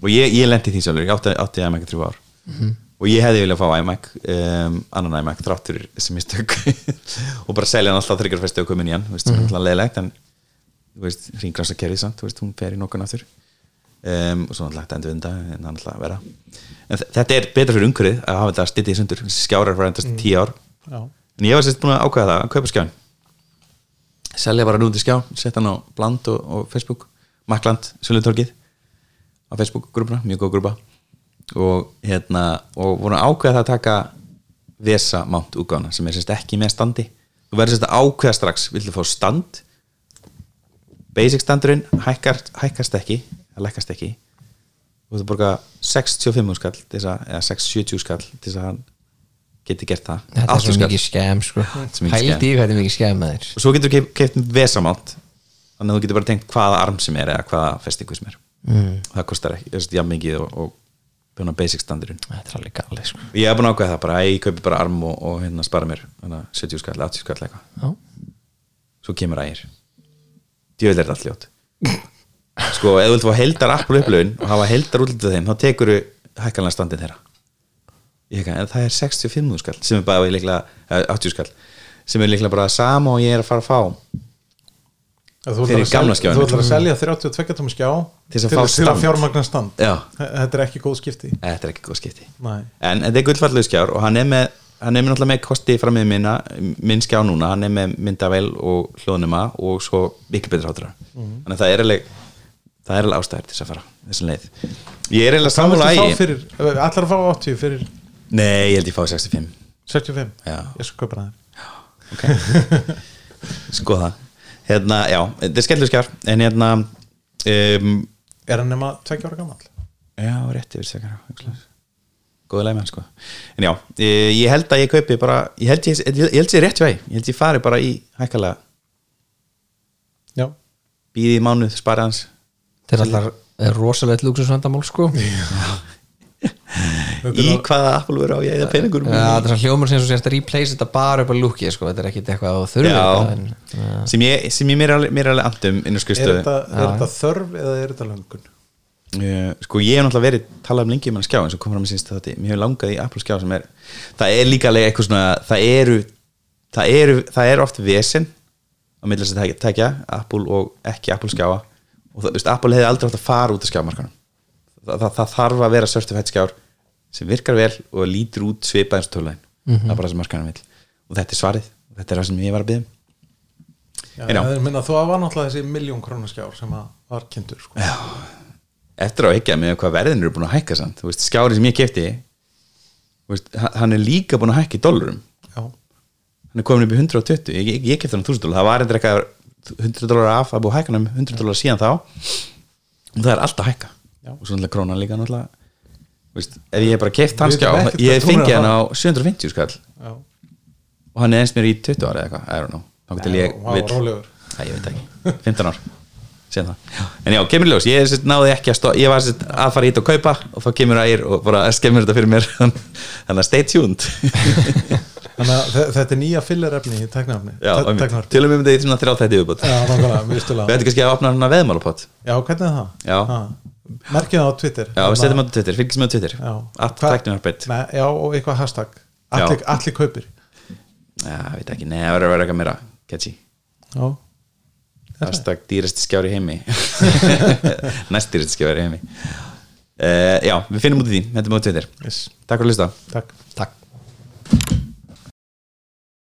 og ég, ég lendi því sjálfur, ég átti, átti iMac í þrjú ár. Og ég hefði viljað fá iMac um, annan iMac þráttur þessi mistök (laughs) og bara selja hann alltaf þryggjarfestu og komin í hann, þú veist, mm -hmm. leðilegt en þú veist, ringgrasa kerfið samt þú veist, hún fer í nokkun aftur. Um, og svo náttúrulega endur vinda en náttúrulega vera. En þetta er betra fyrir umhverfið að hafa þetta stýttið í sundur. Skjárar fyrir endast tíu ár Já. en ég var sérst búin að ákveða það að kaupa skjáin selja bara núndi skjá setja hann á Bland og, og Facebook Makland, Sjölutorkið á Facebook grúpuna, mjög góð grúpa. Og hérna og voru ákveða það að taka Vesa Mount útgána sem er sérst ekki með standi. Þú verður sérst að ákveða strax viltu fá stand? Basic standurinn hækkar, hækkast ekki það lækkast ekki. Þú veist að borga 65 skall eða 670 skall til þess að hann geti gert það þetta er 80 svo skall. mikið skem sko. svo hældi í hvað þetta er mikið skem með þér og svo getur þú keipt vesamátt þannig að þú getur bara tengt hvaða arm sem er eða hvaða festingu sem er mm. það kostar ekki, að jafn mikið og, og bjóna basic standurinn þetta er alveg galið sko. ég hef búin að ákveða það bara að ég kaupi bara arm og, og hérna spara mér þannig að 70 skall, 80 skall eitthvað Já. svo kemur ægir djöðlega er þetta allt ljót sko, ef þú vilt fá heldar Apple upplöfun og hafa heldar útlitið þeim, þá tekur þú hækkanlega standið þeirra ég en það er 65 skall sem er bara líklega, eh, 80 skall sem er líklega bara sama og ég er að fara að fá Fyrir gamla skjáinn. þú ætlar að selja 32 tómi skjá Til að að stand. Já. þetta er ekki góð skipti þetta er ekki góð skipti Nei. en þetta er gullfallegu skjár og hann er með hann er með náttúrulega með kosti fram með minna minn skjá núna, hann er með myndavel og hljóðnuma og svo miklu betur hátra Mhm. þannig að það er alveg það er alveg ástæður til þess að fara þessum leið ég er viltu fá ægi allar að fá 80 fyrir nei, ég held ég fá 65 65 Já. ég skal kaupa það. Ok. (laughs) Sko það. Hérna, já, þetta er skellur skjár en hérna um, er hann nema 2 ára gammal Já, rétt yfir sekar Góða leið með hann sko. En já, ég, ég held að ég kaupi bara Ég held ég, ég, ég held ég rétt vei Ég held ég fari bara í hækkalega. Já, Býði í mánuð, spara hans þetta er alltaf rosalegt luxusvandamál sko. Í hvaða Apple veru á ég eða peningur Já, þetta er svona hljómar sem sérst að replace þetta bara upp á lúki sko. þetta er ekkit eitthvað ja. sem ég, sem ég mér, er alveg- mér er alveg andum á er þetta, er þörf eða er þetta löngun? Uh, Sko ég hef náttúrulega verið talað um lengi um hann skjá eins og kom fram í síðast þetta Mér hefur langað í Apple skjá sem er Það er líka alveg eitthvað svona Það eru, það eru, það eru oft vesen á milli þess að tekja Apple og ekki Apple skjáa. Og það, veist, Apple hefði aldrei átt að fara út af skjámarkanum. Það, það, það þarf að vera certified skjár sem virkar vel og lítur út svipað eins og tölulegin það er bara það sem markanum vil og þetta er svarið, þetta er það sem ég var að byggja já, En já. ég minna, þú var náttúrulega þessi miljón krónaskjár sem að var kynntur sko. eftir á ekki með hvað verðin eru búin að hækka samt, þú veist, skjári sem ég kefti veist, hann- er líka búin að hækka í dollurum. Já, hann er komin upp í 120, ég, ég, ég kefti hann 1000 dólar það var eitthvað eitthvað 100 dólar af að búið að hækka hann um 100 dólar síðan þá. Og það er alltaf að hækka. Já. og svo náttúrulega krónan líka náttúrulega Þú veist, ef ég hef bara keft Við skjá ég krónan hann á 750 skall. Já, og hann er eins mér í 20 ára eða eitthvað, I don't know. Þá til ég rólegur. Æ, ég veit ekki, 15 ár. Síðan það, en já, kemur ljós. Ég náði ekki að stó, ég var að fara í þetta og kaupa og þá kemur ægir og bara skemmur þetta fyrir mér. (laughs) Þannig að stay tuned. (laughs) Þannig að þe- þetta er nýja fillerefni í einmitt. til og með þetta í svona þrjá þetta yfirbútt við ættum kannski að opna hann að veðmálapott já, hvernig er það? Já. Ha. Merkið það á Twitter. Já, við setjum á Twitter, fylgjum með á Twitter Nei, já, og eitthvað hashtag. Allir, allir kaupir. Já, veit ekki, neða, það verður að vera eitthvað meira catchy. Já, hashtag dýrasti skjár í heimi. (laughs) Næst dýrasti skjár í heimi. Uh, já, við finnum út í því, er á Twitter. Yes, takk fyrir að hlusta. Takk. Takk